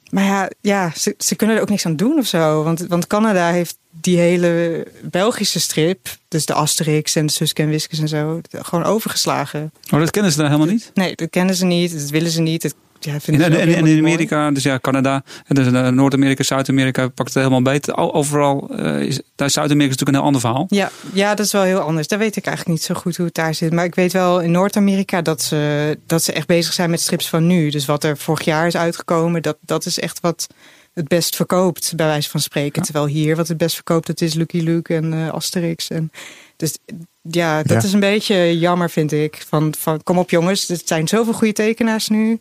maar ja, ja ze, ze kunnen er ook niks aan doen of zo. Want, want Canada heeft die hele Belgische strip, dus de Asterix en de Suske en zo, gewoon overgeslagen. Oh, dat kennen ze daar helemaal niet? Nee, dat kennen ze niet, dat willen ze niet. Dat, ja, En, in mooi. Amerika, dus ja, Canada, en dus eh, Noord-Amerika, Zuid-Amerika pakt het helemaal beter. Overal, eh, is, daar Zuid-Amerika is natuurlijk een heel ander verhaal. Ja, ja, dat is wel heel anders. Daar weet ik eigenlijk niet zo goed hoe het daar zit. Maar ik weet wel in Noord-Amerika dat ze, dat ze echt bezig zijn met strips van nu. Dus wat er vorig jaar is uitgekomen, dat, dat is echt wat het best verkoopt, bij wijze van spreken. Terwijl hier wat het best verkoopt, dat is Lucky Luke en eh, Asterix. En, dus ja, dat Ja. is een beetje jammer, vind ik. Van, van kom op jongens, er zijn zoveel goede tekenaars nu.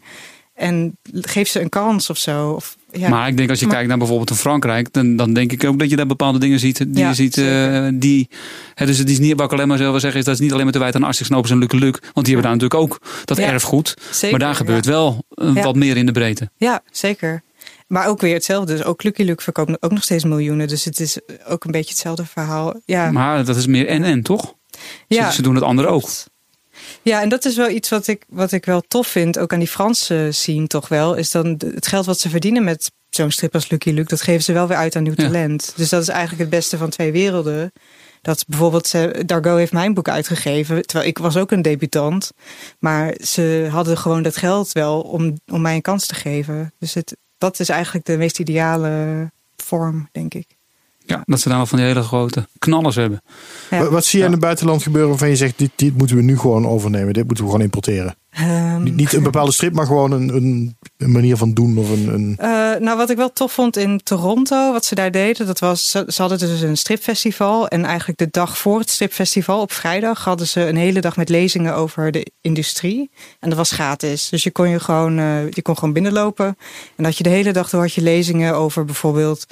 En geef ze een kans of zo. Of, ja. Maar ik denk als je Maar- kijkt naar bijvoorbeeld in Frankrijk, dan, dan denk ik ook dat je daar bepaalde dingen ziet. Die Ja, je ziet, eh, die. Hè, dus het is niet wat ik alleen maar wil zeggen, is dat is niet alleen maar te wijten aan Asterix, Nobels en Lucky Luke. Want die hebben daar natuurlijk ook dat Ja, erfgoed. zeker, maar daar gebeurt wel eh, wat meer in de breedte. Ja, zeker. Maar ook weer hetzelfde. Dus ook Lucky Luke verkoopt ook nog steeds miljoenen. Dus het is ook een beetje hetzelfde verhaal. Ja, Maar dat is meer en-en, toch? ja. Ze, ze doen het andere ook. Ja, en dat is wel iets wat ik, wat ik wel tof vind, ook aan die Franse scene toch wel, is dan het geld wat ze verdienen met zo'n strip als Lucky Luke, dat geven ze wel weer uit aan nieuw Ja. talent. Dus dat is eigenlijk het beste van twee werelden. Dat bijvoorbeeld, ze, Dargo heeft mijn boek uitgegeven, terwijl ik was ook een debutant. Maar ze hadden gewoon dat geld wel om, om mij een kans te geven. Dus het, dat is eigenlijk de meest ideale vorm, denk ik. Ja, dat ze daar wel van die hele grote knallers hebben. Ja. Wat, wat zie je in het buitenland gebeuren waarvan je zegt, dit, dit moeten we nu gewoon overnemen. Dit moeten we gewoon importeren. Ehm, Niet, niet een bepaalde strip, maar gewoon een, een, een manier van doen. Of een, een... Eh, nou, wat ik wel tof vond in Toronto, wat ze daar deden, dat was, ze, ze hadden dus een stripfestival. En eigenlijk de dag voor het stripfestival, op vrijdag, hadden ze een hele dag met lezingen over de industrie. En dat was gratis. Dus je kon je gewoon, eh, je kon gewoon binnenlopen. En dat je de hele dag door had je lezingen over bijvoorbeeld.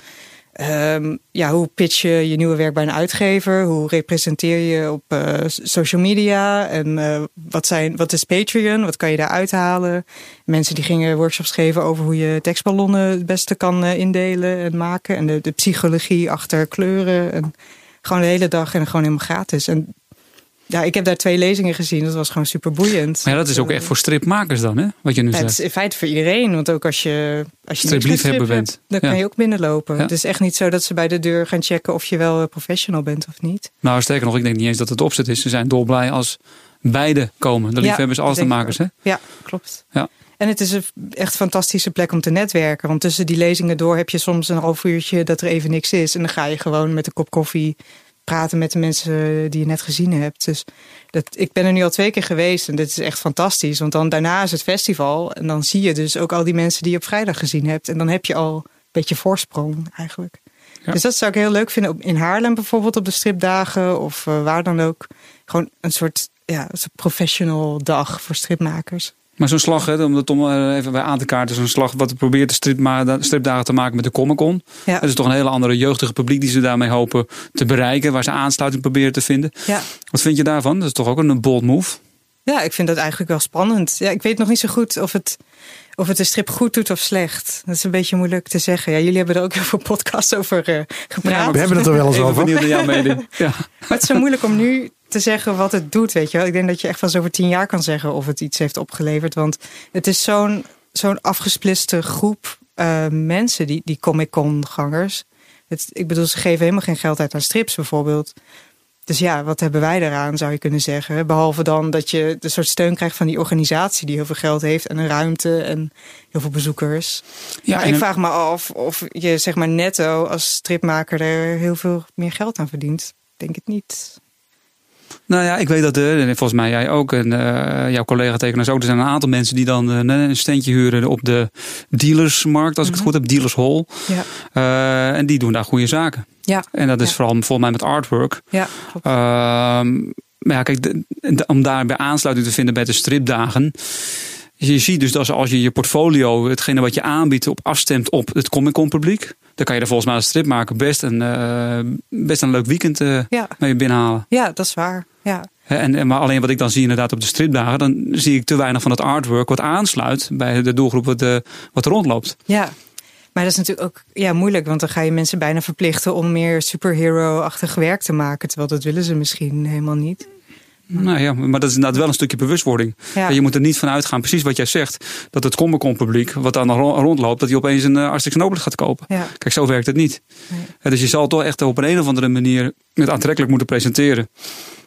Ehm, ja, hoe pitch je je nieuwe werk bij een uitgever? Hoe representeer je op eh, social media? En eh, wat, zijn, wat is Patreon? Wat kan je daar uithalen? Mensen die gingen workshops geven over hoe je tekstballonnen het beste kan eh, indelen en maken. En de, de psychologie achter kleuren. En gewoon de hele dag en gewoon helemaal gratis. En ja, ik heb daar twee lezingen gezien. Dat was gewoon super boeiend. Maar ja, dat is ook echt voor stripmakers dan, hè? Wat je nu Ja, het zegt. is in feite voor iedereen. Want ook als je, als je Stripliefhebber strip bent. hebt, dan Ja. kan je ook binnenlopen. Het is echt niet zo dat ze bij de deur gaan checken of je wel eh, professional bent of niet. Nou, sterker nog, ik denk niet eens dat het opzet is. Ze zijn dolblij als beide komen. De liefhebbers als de makers, hè? Ja, klopt. Ja. En het is een echt fantastische plek om te netwerken. Want tussen die lezingen door heb je soms een half uurtje dat er even niks is. En dan ga je gewoon met een kop koffie praten met de mensen die je net gezien hebt. Dus dat, ik ben er nu al twee keer geweest en dit is echt fantastisch. Want dan daarna is het festival en dan zie je dus ook al die mensen die je op vrijdag gezien hebt. En dan heb je al een beetje voorsprong eigenlijk. Ja. Dus dat zou ik heel leuk vinden. Op- In Haarlem bijvoorbeeld op de stripdagen of eh, waar dan ook. Gewoon een soort, ja, een soort professional dag voor stripmakers. Maar zo'n slag, hè, om dat om eh, even bij aan te kaarten, zo'n slag wat probeert de stripma- stripdagen te maken met de Comic Con. Ja. Dat is toch een hele andere jeugdige publiek die ze daarmee hopen te bereiken, waar ze aansluiting proberen te vinden. Ja. Wat vind je daarvan? Dat is toch ook een bold move? ja, ik vind dat eigenlijk wel spannend. Ja, ik weet nog niet zo goed of het, of het de strip goed doet of slecht. Dat is een beetje moeilijk te zeggen. Ja, jullie hebben er ook heel veel podcasts over eh, gepraat. We hebben het er wel eens over. benieuwd naar jouw mening. <laughs> Ja. Maar het is zo moeilijk om nu te zeggen wat het doet, weet je wel. Ik denk dat je echt pas over tien jaar kan zeggen of het iets heeft opgeleverd. Want het is zo'n zo'n afgesplitste groep eh, mensen, die, die Comic-Con-gangers. Het, ik bedoel, ze geven helemaal geen geld uit aan strips bijvoorbeeld. Dus ja, wat hebben wij eraan, zou je kunnen zeggen. Behalve dan dat je de soort steun krijgt van die organisatie... die heel veel geld heeft en een ruimte en heel veel bezoekers. Ja, maar ik een- vraag me af of je zeg maar netto als stripmaker... er heel veel meer geld aan verdient. Ik denk het niet. Nou ja, ik weet dat, eh, en volgens mij jij ook, en eh, jouw collega tekenaars ook. Er zijn een aantal mensen die dan eh, een standje huren op de dealersmarkt, als ik het goed heb, dealers hall. Ja, en die doen daar goede zaken. ja, En dat is Ja. vooral volgens mij met artwork. ja. Ehm, maar ja, kijk, de- de- om daarbij aansluiting te vinden bij de stripdagen. Je ziet dus dat als je je portfolio, hetgene wat je aanbiedt, op afstemt op het Comic Con publiek. Dan kan je er volgens mij als stripmaker best een, eh, best een leuk weekend ja. mee binnenhalen. ja, dat is waar. Ja. En, en, maar alleen wat ik dan zie inderdaad op de stripdagen, dan zie ik te weinig van het artwork wat aansluit bij de doelgroep wat, wat er rondloopt. ja. Maar dat is natuurlijk ook ja, moeilijk, want dan ga je mensen bijna verplichten om meer superhero-achtig werk te maken. Terwijl dat willen ze misschien helemaal niet. Nou ja, maar dat is inderdaad wel een stukje bewustwording. Ja. Je moet er niet van uitgaan, precies wat jij zegt, dat het Comic Con publiek wat dan ro- rondloopt, dat hij opeens een uh, en Obelix gaat kopen. Ja. Kijk, zo werkt het niet. Nee. Dus je zal toch echt op een, een of andere manier het aantrekkelijk moeten presenteren.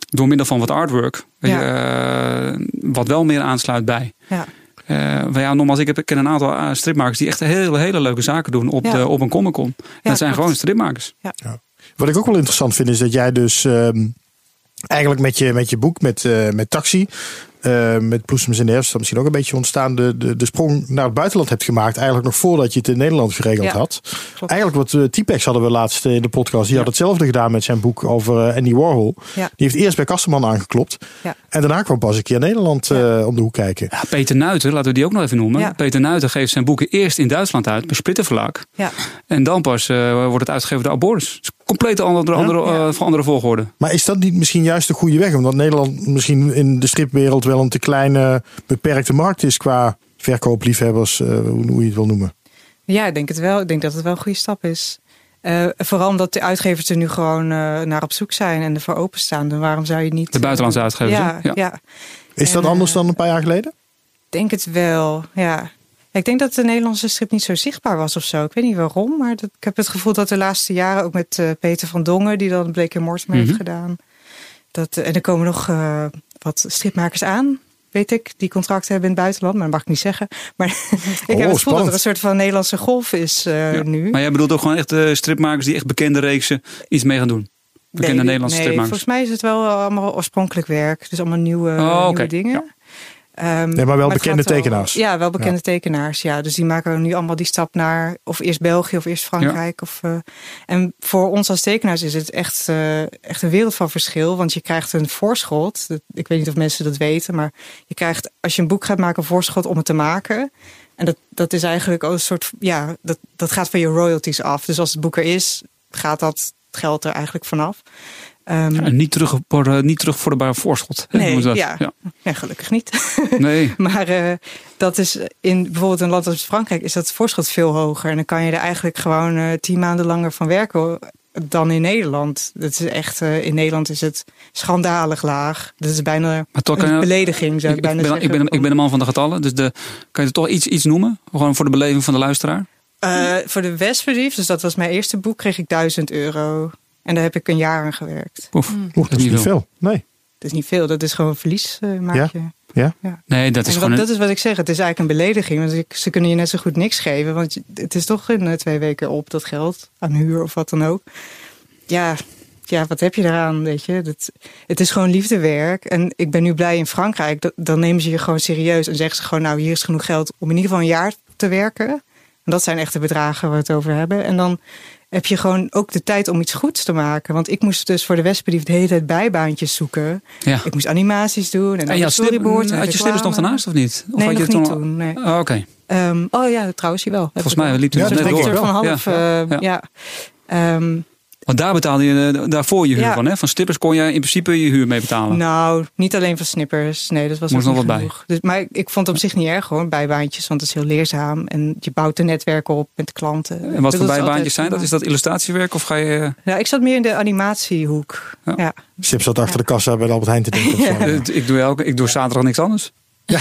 Door middel van wat artwork. Weet je, eh, wat wel meer aansluit bij. Ja. Eh, maar ja, nogmaals, ik, heb, ik ken een aantal eh, stripmakers die echt hele, hele leuke zaken doen op, Ja. de, op een Comic Con. En dat zijn klopt. gewoon stripmakers. Wat ik ook wel interessant vind is dat jij dus ehm, eigenlijk met je, met je boek, met, eh, met Taxi, eh, met Bloesems in de herfst, dat misschien ook een beetje ontstaan, de, de, de sprong naar het buitenland hebt gemaakt. Eigenlijk nog voordat je het in Nederland geregeld Ja, had. klopt. Eigenlijk wat uh, T-Pex hadden we laatst in de podcast. Die had hetzelfde gedaan met zijn boek over Andy Warhol. Ja. Die heeft eerst bij Kasterman aangeklopt. Ja. En daarna kwam pas een keer Nederland Ja. eh, om de hoek kijken. Ja, Peter Nuiten, laten we die ook nog even noemen. Ja. Peter Nuiten geeft zijn boeken eerst in Duitsland uit, bij. Ja. En dan pas eh, wordt het uitgegeven door Alboris. Compleet andere, andere, Ja. eh, van andere volgorde. Maar is dat niet misschien juist de goede weg? Omdat Nederland misschien in de stripwereld wel een te kleine, beperkte markt is qua verkoopliefhebbers, eh, hoe hoe je het wil noemen. Ja, ik denk het wel. Ik denk dat het wel een goede stap is. Eh, vooral omdat de uitgevers er nu gewoon eh, naar op zoek zijn en ervoor openstaan. Dan waarom zou je niet... De buitenlandse uitgevers, Ja, ja. Ja. Is dat anders dan een paar jaar geleden? Ik denk het wel, ja. Ik denk dat de Nederlandse strip niet zo zichtbaar was of zo. Ik weet niet waarom, maar dat, ik heb het gevoel dat de laatste jaren... ook met eh, Peter van Dongen, die dan Blake Mortimer Mhm. heeft gedaan... Dat, eh, en er komen nog eh, wat stripmakers aan, weet ik... die contracten hebben in het buitenland, maar dat mag ik niet zeggen. Maar <laughs> ik heb het gevoel dat er een soort van Nederlandse golf is Ja. nu. Maar jij bedoelt ook gewoon echt stripmakers die echt bekende reeksen iets mee gaan doen? Bekende Nee, Nederlandse nee, stripmakers. Volgens mij is het wel allemaal oorspronkelijk werk. Dus allemaal nieuwe, Oh, nieuwe dingen. Ehm, Nee, maar wel bekende wel- tekenaars. Ja, wel bekende tekenaars. Ja, dus die maken nu allemaal die stap naar of eerst België of eerst Frankrijk. Of, eh, en voor ons als tekenaars is het echt, eh, echt een wereld van verschil. Want je krijgt een voorschot. Ik weet niet of mensen dat weten. Maar je krijgt als je een boek gaat maken een voorschot om het te maken. En dat, dat is eigenlijk ook een soort. Ja, dat, dat gaat van je royalties af. Dus als het boek er is, gaat dat geld er eigenlijk vanaf. Ehm, Ja, niet, terug, voor, niet terugvorderbare voorschot. Nee, dat. ja. ja. ja, gelukkig niet. <laughs> Nee. Maar eh, dat is in bijvoorbeeld een land als Frankrijk is dat voorschot veel hoger. En dan kan je er eigenlijk gewoon eh, tien maanden langer van werken dan in Nederland. Dat is echt, eh, in Nederland is het schandalig laag. Dat is bijna Maar toch kan een belediging, zou Ik, ik, ik, bijna ben, zeggen. ik, ben, ik ben een man van de getallen. Dus de, kan je er toch iets, iets noemen? Gewoon voor de beleving van de luisteraar? Voor de Westbrief, dus dat was mijn eerste boek, kreeg ik 1000 euro. En daar heb ik een jaar aan gewerkt. Oef, Oeh, dat is niet veel. Nee. Dat is niet veel, dat is gewoon verlies eh, maak Ja. je. Ja? Nee, dat is En gewoon... dat, een- dat is wat ik zeg. Het is eigenlijk een belediging. Want ik- ze kunnen je net zo goed niks geven. Want het is toch in eh, twee weken op dat geld. Aan huur of wat dan ook. Ja, ja wat heb je eraan? Weet je? Dat, het is gewoon liefdewerk. En ik ben nu blij in Frankrijk. Dat, dan nemen ze je gewoon serieus. En zeggen ze gewoon, nou hier is genoeg geld om in ieder geval een jaar te werken. En dat zijn echt de bedragen waar we het over hebben. En dan heb je gewoon ook de tijd om iets goeds te maken. Want ik moest dus voor de Westbrief de hele tijd bijbaantjes zoeken. ja. Ik moest animaties doen. En, En dan je had, slip, storyboards. en had je slippers nog daarnaast of niet? Of Nee, had je nog het niet toen- toen. Nee. Oh, Oké. Ehm, oh ja, trouwens, je wel. Volgens mij liep het Ja, dus dat net denk ik door. van half. Ja. eh, Ja. ja. Want daar betaalde je eh, daarvoor je huur Ja. van. Hè? Van stippers kon je in principe je huur mee betalen. nou, niet alleen van snippers. Nee, dat was Moest nog wat bij. Dus, maar ik vond het op zich niet erg hoor, bijbaantjes. Want het is heel leerzaam. En je bouwt een netwerk op met klanten. en wat voor bijbaantjes altijd zijn dat? Is dat illustratiewerk of ga je... Nou, ik zat meer in de animatiehoek. Ja. Ja. Sip zat achter de kassa bij de Albert Heijn te denken. Eh, <laughs> Ik doe, elke, ik doe zaterdag niks anders. <laughs> <laughs>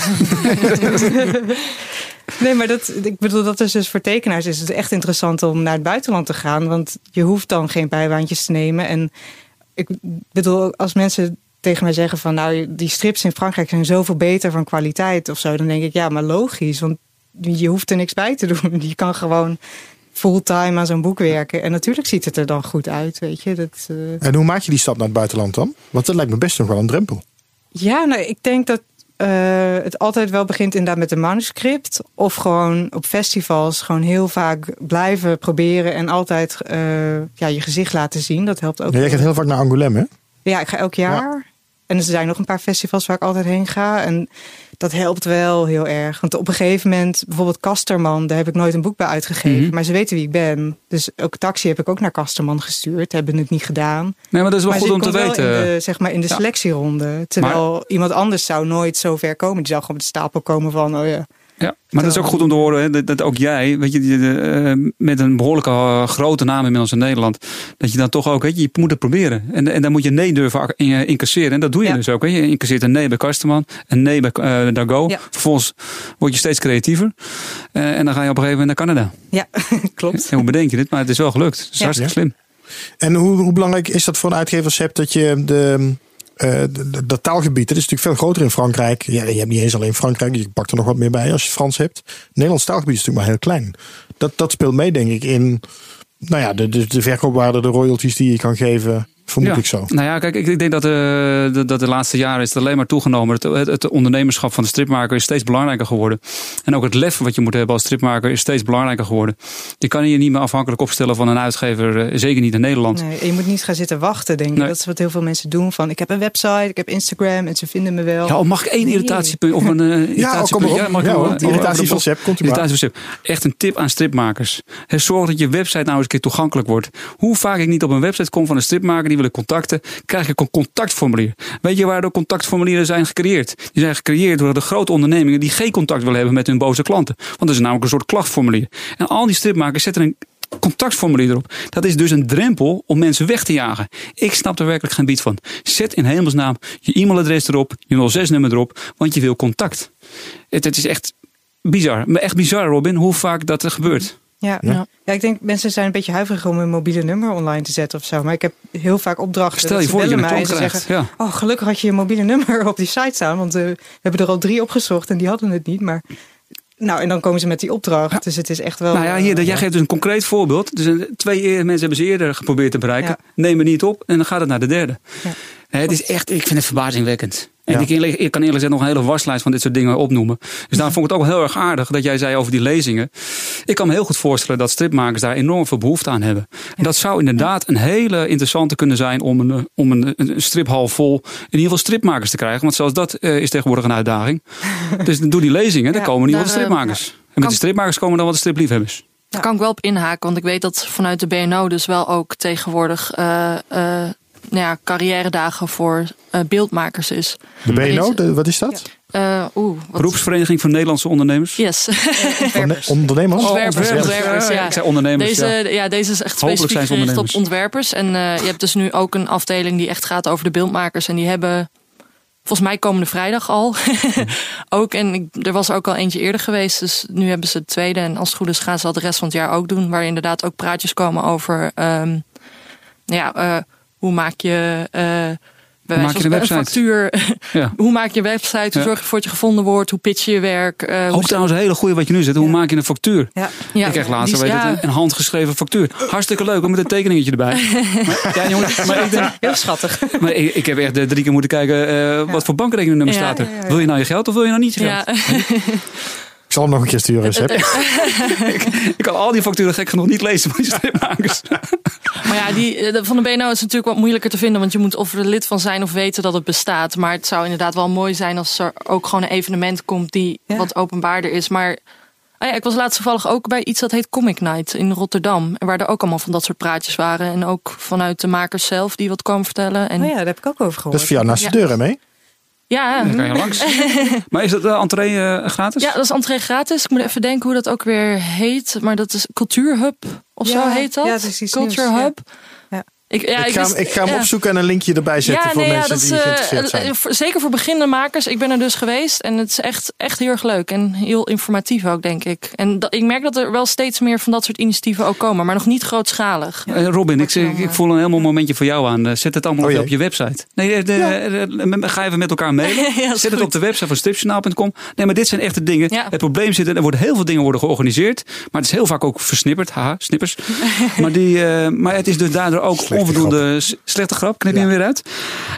Nee, maar dat, ik bedoel, dat is dus voor tekenaars is het echt interessant om naar het buitenland te gaan. Want je hoeft dan geen bijbaantjes te nemen. En ik bedoel, als mensen tegen mij zeggen van nou, die strips in Frankrijk zijn zoveel beter van kwaliteit of zo, dan denk ik ja, maar logisch. Want je hoeft er niks bij te doen. <laughs> Je kan gewoon fulltime aan zo'n boek werken. En natuurlijk ziet het er dan goed uit, weet je. Dat, eh, En hoe maak je die stap naar het buitenland dan? Want dat lijkt me best nog wel een drempel. Ja, nou, ik denk dat eh, het altijd wel begint inderdaad met een manuscript. Of gewoon op festivals gewoon heel vaak blijven proberen en altijd eh, ja, je gezicht laten zien. Dat helpt ook. Ja, jij gaat heel vaak naar Angoulême, hè? Ja, ik ga elk jaar. En er zijn nog een paar festivals waar ik altijd heen ga. En dat helpt wel heel erg. Want op een gegeven moment, bijvoorbeeld Kasterman, daar heb ik nooit een boek bij uitgegeven. Mhm. Maar ze weten wie ik ben. Dus ook taxi heb ik ook naar Kasterman gestuurd. Hebben het niet gedaan. Nee, maar dat is wel maar goed om te weten. De, zeg maar in de selectieronde. Terwijl iemand anders zou nooit zo ver komen. Die zou gewoon met de stapel komen van, oh ja. Ja, maar dat is ook goed om te horen hè, dat, dat ook jij, weet je, eh, met een behoorlijke eh, grote naam inmiddels in Nederland, dat je dan toch ook, weet je, je moet het proberen. En, en dan moet je nee durven in- incasseren. En dat doe je Ja. dus ook. Hè. Je incasseert een nee bij Kasterman, een nee bij eh Dago. Ja. Vervolgens word je steeds creatiever. Eh, en dan ga je op een gegeven moment naar Canada. Ja, <laughs> klopt. En hoe bedenk je dit? Maar het is wel gelukt. Het is Ja. hartstikke slim. En hoe, hoe belangrijk is dat voor een uitgeversheb dat je de, eh, dat taalgebied, dat is natuurlijk veel groter in Frankrijk. Ja, je hebt niet eens alleen Frankrijk, je pakt er nog wat meer bij als je Frans hebt. Het Nederlands taalgebied is natuurlijk maar heel klein. Dat, dat speelt mee, denk ik, in nou ja, de, de verkoopwaarde, de royalties die je kan geven Vermoed Ja. ik zo. Nou ja, kijk, ik, ik denk dat, eh, dat, dat de laatste jaren is het alleen maar toegenomen. Het, het, het ondernemerschap van de stripmaker is steeds belangrijker geworden. En ook het lef wat je moet hebben als stripmaker is steeds belangrijker geworden. Je kan je niet meer afhankelijk opstellen van een uitgever, eh, zeker niet in Nederland. Nee, je moet niet gaan zitten wachten, denk ik. Nee. Dat is wat heel veel mensen doen. Van, ik heb een website, ik heb Instagram en ze vinden me wel. Ja, of mag ik één Nee. irritatiepunt of een eh <laughs> Ja, oh, kom irritatiepunt? maar op. mag ik Ja, hoor, die irritatie over van de- Sepp, komt u maar. Irritatie van Sepp. Echt een tip aan stripmakers. Zorg dat je website nou eens een keer toegankelijk wordt. Hoe vaak ik niet op een website kom van een stripmaker die wil ik contacten, krijg ik een contactformulier. Weet je waar de contactformulieren zijn gecreëerd? Die zijn gecreëerd door de grote ondernemingen die geen contact willen hebben met hun boze klanten. Want dat is namelijk een soort klachtformulier. En al die stripmakers zetten een contactformulier erop. Dat is dus een drempel om mensen weg te jagen. Ik snap er werkelijk geen bied van. Zet in hemelsnaam je e-mailadres erop, je 06-nummer erop, want je wil contact. Het, het is echt bizar. Echt bizar, Robin, hoe vaak dat er gebeurt. Ja. Ja. Ja. ik denk mensen zijn een beetje huiverig om hun mobiele nummer online te zetten of zo. Maar ik heb heel vaak opdrachten. Stel dat je voor dat je mij en ze zeggen: Ja. Oh, gelukkig had je je mobiele nummer op die site staan. Want eh, we hebben er al drie opgezocht en die hadden het niet. Maar nou, en dan komen ze met die opdracht. Dus het is echt wel. Nou ja, hier, eh, jij geeft dus een concreet voorbeeld. Dus een- twee eh, mensen hebben ze eerder geprobeerd te bereiken. Nemen niet op en dan gaat het naar de derde. Het is echt, ik vind het verbazingwekkend. En Ja. ik, ik kan eerlijk gezegd nog een hele waslijst van dit soort dingen opnoemen. Dus daarom vond ik het ook heel erg aardig dat jij zei over die lezingen. Ik kan me heel goed voorstellen dat stripmakers daar enorm veel behoefte aan hebben. En dat zou inderdaad een hele interessante kunnen zijn om een, om een, een striphal vol in ieder geval stripmakers te krijgen. Want zelfs dat eh, is tegenwoordig een uitdaging. <laughs> dus doe die lezingen, dan Ja, komen niet daar, wat eh, stripmakers. En met die stripmakers komen dan wat de stripliefhebbers. Daar kan ik wel op inhaken, want ik weet dat vanuit de BNO dus wel ook tegenwoordig eh, ja, carrière dagen voor eh, beeldmakers is. De BNO, de- wat is dat? Eh Oeh, wat- Beroepsvereniging van Nederlandse Ondernemers. Yes. <laughs> Ondernemers? Oh, Ontwerpers, ja. Ik zei ondernemers. Deze, ja. ja. deze is echt Hopelijk specifiek gericht op ontwerpers. En eh, je hebt dus nu ook een afdeling die echt gaat over de beeldmakers. En die hebben, volgens mij komende vrijdag al, <laughs> ook. En ik, er was ook al eentje eerder geweest. Dus nu hebben ze het tweede. En als het goed is gaan ze dat de rest van het jaar ook doen. Waar inderdaad ook praatjes komen over, ehm, ja, eh, hoe maak je... eh, bij Hoe wijze maak je een website? factuur. Ja. <laughs> hoe maak je een website? Hoe Ja. zorg je ervoor dat je gevonden wordt? Hoe pitch je je werk? hoe Ook trouwens een hele goede wat je nu zegt. Hoe Ja. maak je een factuur? Ja. ja, ik kreeg laatst weet het, een handgeschreven factuur. Hartstikke leuk, ook met een tekeningetje erbij. <laughs> Maar, ja, jongens, maar ik, denk, Heel schattig. maar ik, ik heb echt eh, drie keer moeten kijken eh, wat voor bankrekeningnummer Ja, staat er. ja, ja, ja. Wil je nou je geld of wil je nou niet je geld? <laughs> Zal hem nog een keer sturen. <laughs> Ik kan al die facturen gek genoeg niet lezen van die stripmakers. maar ja, die eh, de- van de BNO is natuurlijk wat moeilijker te vinden. Want je moet of er lid van zijn of weten dat het bestaat. Maar het zou inderdaad wel mooi zijn als er ook gewoon een evenement komt die Ja. wat openbaarder is. Maar ah ja, ik was laatst toevallig ook bij iets dat heet Comic Night in Rotterdam. En waar er ook allemaal van dat soort praatjes waren. En ook vanuit de makers zelf die wat komen vertellen. En Oh ja, daar heb ik ook over gehoord. Dat is via naast de deur, hè, mee? Ja, Dan kan je langs. <laughs> Maar is dat de entree eh, gratis? Ja, dat is entree gratis. Ik moet even denken hoe dat ook weer heet. Maar dat is Cultuurhub of Ja, zo heet dat. ja, het is iets Culture nieuws. Hub. Ja. Ik, ja, ik, ga, ik ga hem ja. opzoeken en een linkje erbij zetten voor nee, ja, mensen die eh, geïnteresseerd eh, zijn. voor- zeker voor beginnende makers. Ik ben er dus geweest en het is echt, echt heel erg leuk en heel informatief ook, denk ik. En dat, ik merk dat er wel steeds meer van dat soort initiatieven ook komen, maar nog niet grootschalig. Eh, Robin, ik, zeg- ik voel een helemaal momentje voor jou aan. Eh, Zet het allemaal Oh op je website. Nee, eh, de, eh, eh, ga even met elkaar mailen. <laughs> Zet het op de website van stripjournaal.com. Nee, maar dit zijn echte dingen. Ja. Het probleem zit er, er worden heel veel dingen worden georganiseerd. Maar het is heel vaak ook versnipperd. Haha, snippers. <laughs> maar, die, eh, maar het is dus daardoor ook onvoldoende... Slechte grap, knip je Ja. hem weer uit?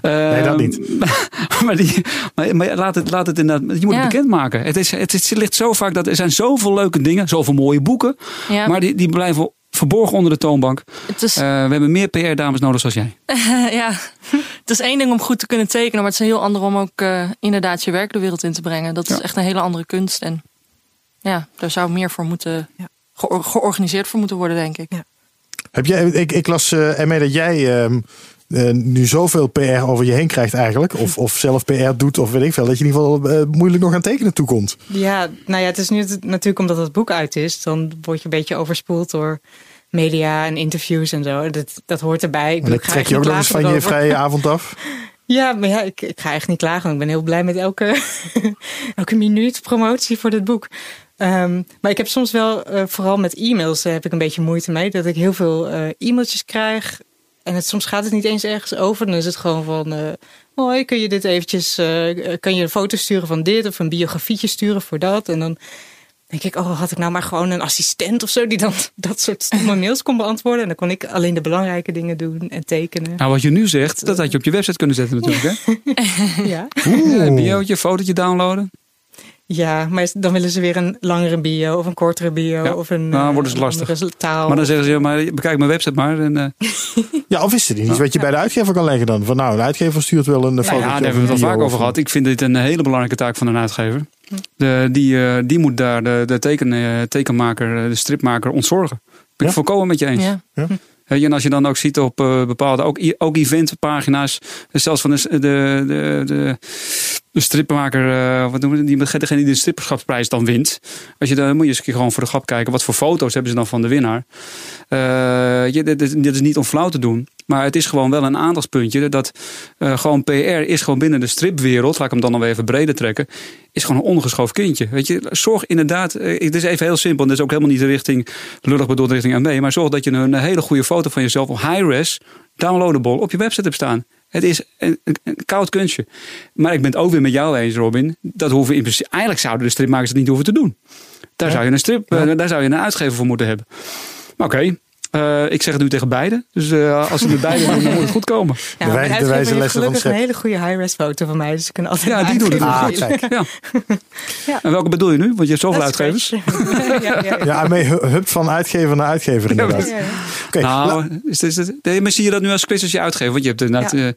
Eh, Nee, dat niet. <laughs> maar, die, maar, maar laat, het, laat het inderdaad... Je moet Ja. het bekendmaken. Het, is, het, ligt zo vaak dat er zijn zoveel leuke dingen. Zoveel mooie boeken. Ja, Maar die, die blijven verborgen onder de toonbank. het, is, Eh, we hebben meer PR-dames nodig zoals jij. <laughs> ja, het is één ding om goed te kunnen tekenen, maar het is een heel ander om ook eh, inderdaad je werk de wereld in te brengen. Dat is Ja. echt een hele andere kunst en ja, daar zou meer voor moeten, Ja. geor- georganiseerd voor moeten worden, denk ik. Heb jij, ik, ik las uh, ermee dat jij ehm, eh, nu zoveel PR over je heen krijgt eigenlijk. Of, of zelf PR doet of weet ik veel. Dat je in ieder geval eh, moeilijk nog aan tekenen toekomt. Ja, nou ja, het is nu natuurlijk omdat het boek uit is. Dan word je een beetje overspoeld door media en interviews en zo. Dat, dat hoort erbij. Ik bedoel, ga trek je ook nog eens van je vrije <laughs> avond af. Ja, maar ja, ik, ik ga echt niet klagen. Ik ben heel blij met elke, <laughs> elke minuut promotie voor dit boek. Ehm, maar ik heb soms wel, eh, vooral met e-mails, eh, heb ik een beetje moeite mee. Dat ik heel veel eh, e-mailtjes krijg. En het, soms gaat het niet eens ergens over. Dan is het gewoon van, eh, hoi, kun je dit eventjes, eh, kan je een foto sturen van dit? Of een biografietje sturen voor dat? En dan denk denk ik, oh, had ik nou maar gewoon een assistent of zo die dan <laughs> dat soort stomme mails kon beantwoorden. En dan kon ik alleen de belangrijke dingen doen en tekenen. Nou, wat je nu zegt, dat had je op je website kunnen zetten natuurlijk. Hè? <laughs> Ja, Een biootje, fotootje downloaden. Ja maar dan willen ze weer een langere bio of een kortere bio Ja, of een nou, eh, wordt het lastig. taal. Maar dan zeggen ze, ja, maar bekijk mijn website maar. En, eh, <laughs> Ja, of is het niet iets wat je bij de uitgever kan leggen dan? Van nou, de uitgever stuurt wel een Nou foto. ja, daar hebben we het al vaak over gehad. Ik vind dit een hele belangrijke taak van een uitgever. De, die, eh, die moet daar de, de teken, eh, tekenmaker, eh, de stripmaker ontzorgen. Ben ik Ja? volkomen met je eens. Ja. En als je dan ook ziet op eh, bepaalde, ook, ook eventpagina's, eh, zelfs van de, de, de, de, stripmaker, eh, wat noemen we die, degene die de stripperschapsprijs dan wint. Als je dan moet je eens een keer gewoon voor de grap kijken, wat voor foto's hebben ze dan van de winnaar. Eh, je, dit, dit is niet om flauw te doen. Maar het is gewoon wel een aandachtspuntje. Dat eh, gewoon PR is gewoon binnen de stripwereld. Laat ik hem dan nog even breder trekken. Is gewoon een ondergeschoven kindje. Weet je, zorg inderdaad. Het is even heel simpel. En dat is ook helemaal niet de richting. Lullig bedoeld richting MB. Maar zorg dat je een hele goede foto van jezelf op high-res. Downloadable op je website hebt staan. Het is een, een, een koud kunstje. Maar ik ben het ook weer met jou eens, Robin. Dat hoeven in principe, eigenlijk zouden de stripmakers het niet hoeven te doen. Daar, zou, je een strip, eh, daar zou je een uitgever voor moeten hebben. Maar oké, eh, ik zeg het nu tegen beide. Dus eh, als ze met beide doen, dan moet het goed komen. ja, de wij- mijn de wijze uitgever van een hele goede high-res foto van mij. Dus ze kunnen altijd Ja, die doet het. uitgever Ah, mailen. kijk. Ja. Ja. En welke bedoel je nu? Want je hebt zoveel uitgevers. <laughs> ja, ja, ja. Ja, en mee hu- hupt van uitgever naar uitgever inderdaad. Ja, la- Nou, is dit, is dit- nee, maar zie je dat nu als quiz als je uitgever? Want je hebt inderdaad... Ja. eh,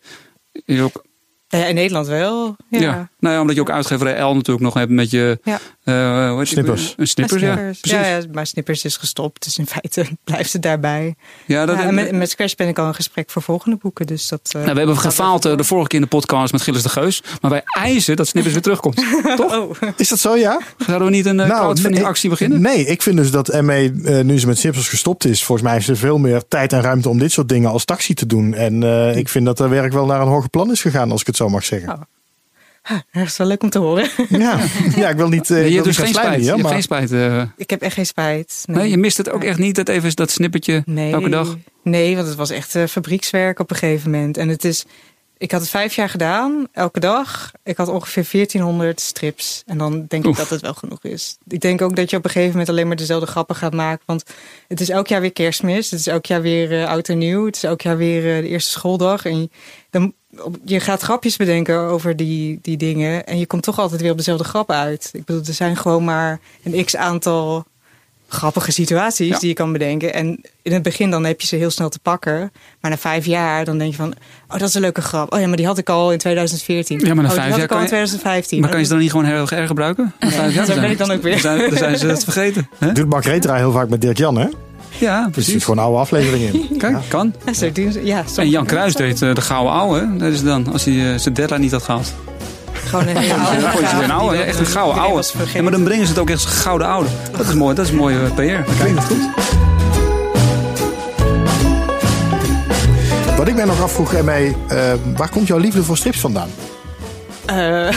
je ook, Ja, in Nederland wel. Ja. ja. Nou ja, omdat je ook uitgeverij L natuurlijk nog hebt met je... Ja. Eh? Snippers. Een snippers, ja. Snippers. Ja, Ja, ja, maar Snippers is gestopt. Dus in feite <laughs> blijft het daarbij. dat, Ja, en met, met Scratch ben ik al in gesprek voor volgende boeken. Dus dat, eh, nou, we hebben gefaald eh, de vorige keer in de podcast met Gilles de Geus. Maar wij eisen dat Snippers weer terugkomt. <laughs> Toch? Oh, is dat zo, ja? Zouden we niet een uh, crowdfunding nee, actie beginnen? Nee, ik vind dus dat ME, eh, nu ze met Snippers gestopt is, volgens mij heeft ze veel meer tijd en ruimte om dit soort dingen als taxi te doen. En eh, ik vind dat er werk wel naar een hoger plan is gegaan, als ik het zo mag zeggen. Oh. Dat is wel leuk om te horen. <laughs> Ja, ja ik wil niet. eh, Nee, ik je wil hebt dus geen spijt. Je hier, hebt maar- geen spijt. eh. Ik heb echt geen spijt. Nee, nee, je mist het ook echt niet, dat even dat snippertje Nee. elke dag. Nee, want het was echt eh, fabriekswerk op een gegeven moment. En het is, ik had het vijf jaar gedaan, elke dag. Ik had ongeveer 1400 strips. En dan denk Oef. ik dat het wel genoeg is. Ik denk ook dat je op een gegeven moment alleen maar dezelfde grappen gaat maken. Want het is elk jaar weer kerstmis. Het is elk jaar weer eh, oud en nieuw. Het is elk jaar weer eh, de eerste schooldag. En je, dan, je gaat grapjes bedenken over die, die dingen. En je komt toch altijd weer op dezelfde grap uit. Ik bedoel, er zijn gewoon maar een x aantal grappige situaties Ja. die je kan bedenken. En in het begin dan heb je ze heel snel te pakken. Maar na vijf jaar dan denk je van... Oh, dat is een leuke grap. Oh ja, maar die had ik al in 2014. Ja, maar na oh, vijf die had jaar ik al kan in je- 2015. Maar kan je ze dan niet gewoon heel erg erg gebruiken? Na vijf jaar zo ben zijn- ik dan ook weer. Dan zijn, dan zijn ze het vergeten. Hè? Doet Mark Retra heel vaak met Dirk Jan, hè? Ja, Dus er precies. zit gewoon oude afleveringen in. <laughs> Kijk, kan. Ja, zo doen ze. Ja, En Jan Kruis deed eh, de gouden ouwe. Dat is dan, als hij eh, zijn deadline niet had gehad. Gewoon een hele <laughs> oude. Een echt een gouden. Ja, maar dan brengen ze het ook echt als gouden oude. Dat is mooi. Dat is mooie eh, PR. Klinkt het goed. Wat ik mij nog afvroeg, ME, eh, waar komt jouw liefde voor strips vandaan? Eh, <laughs>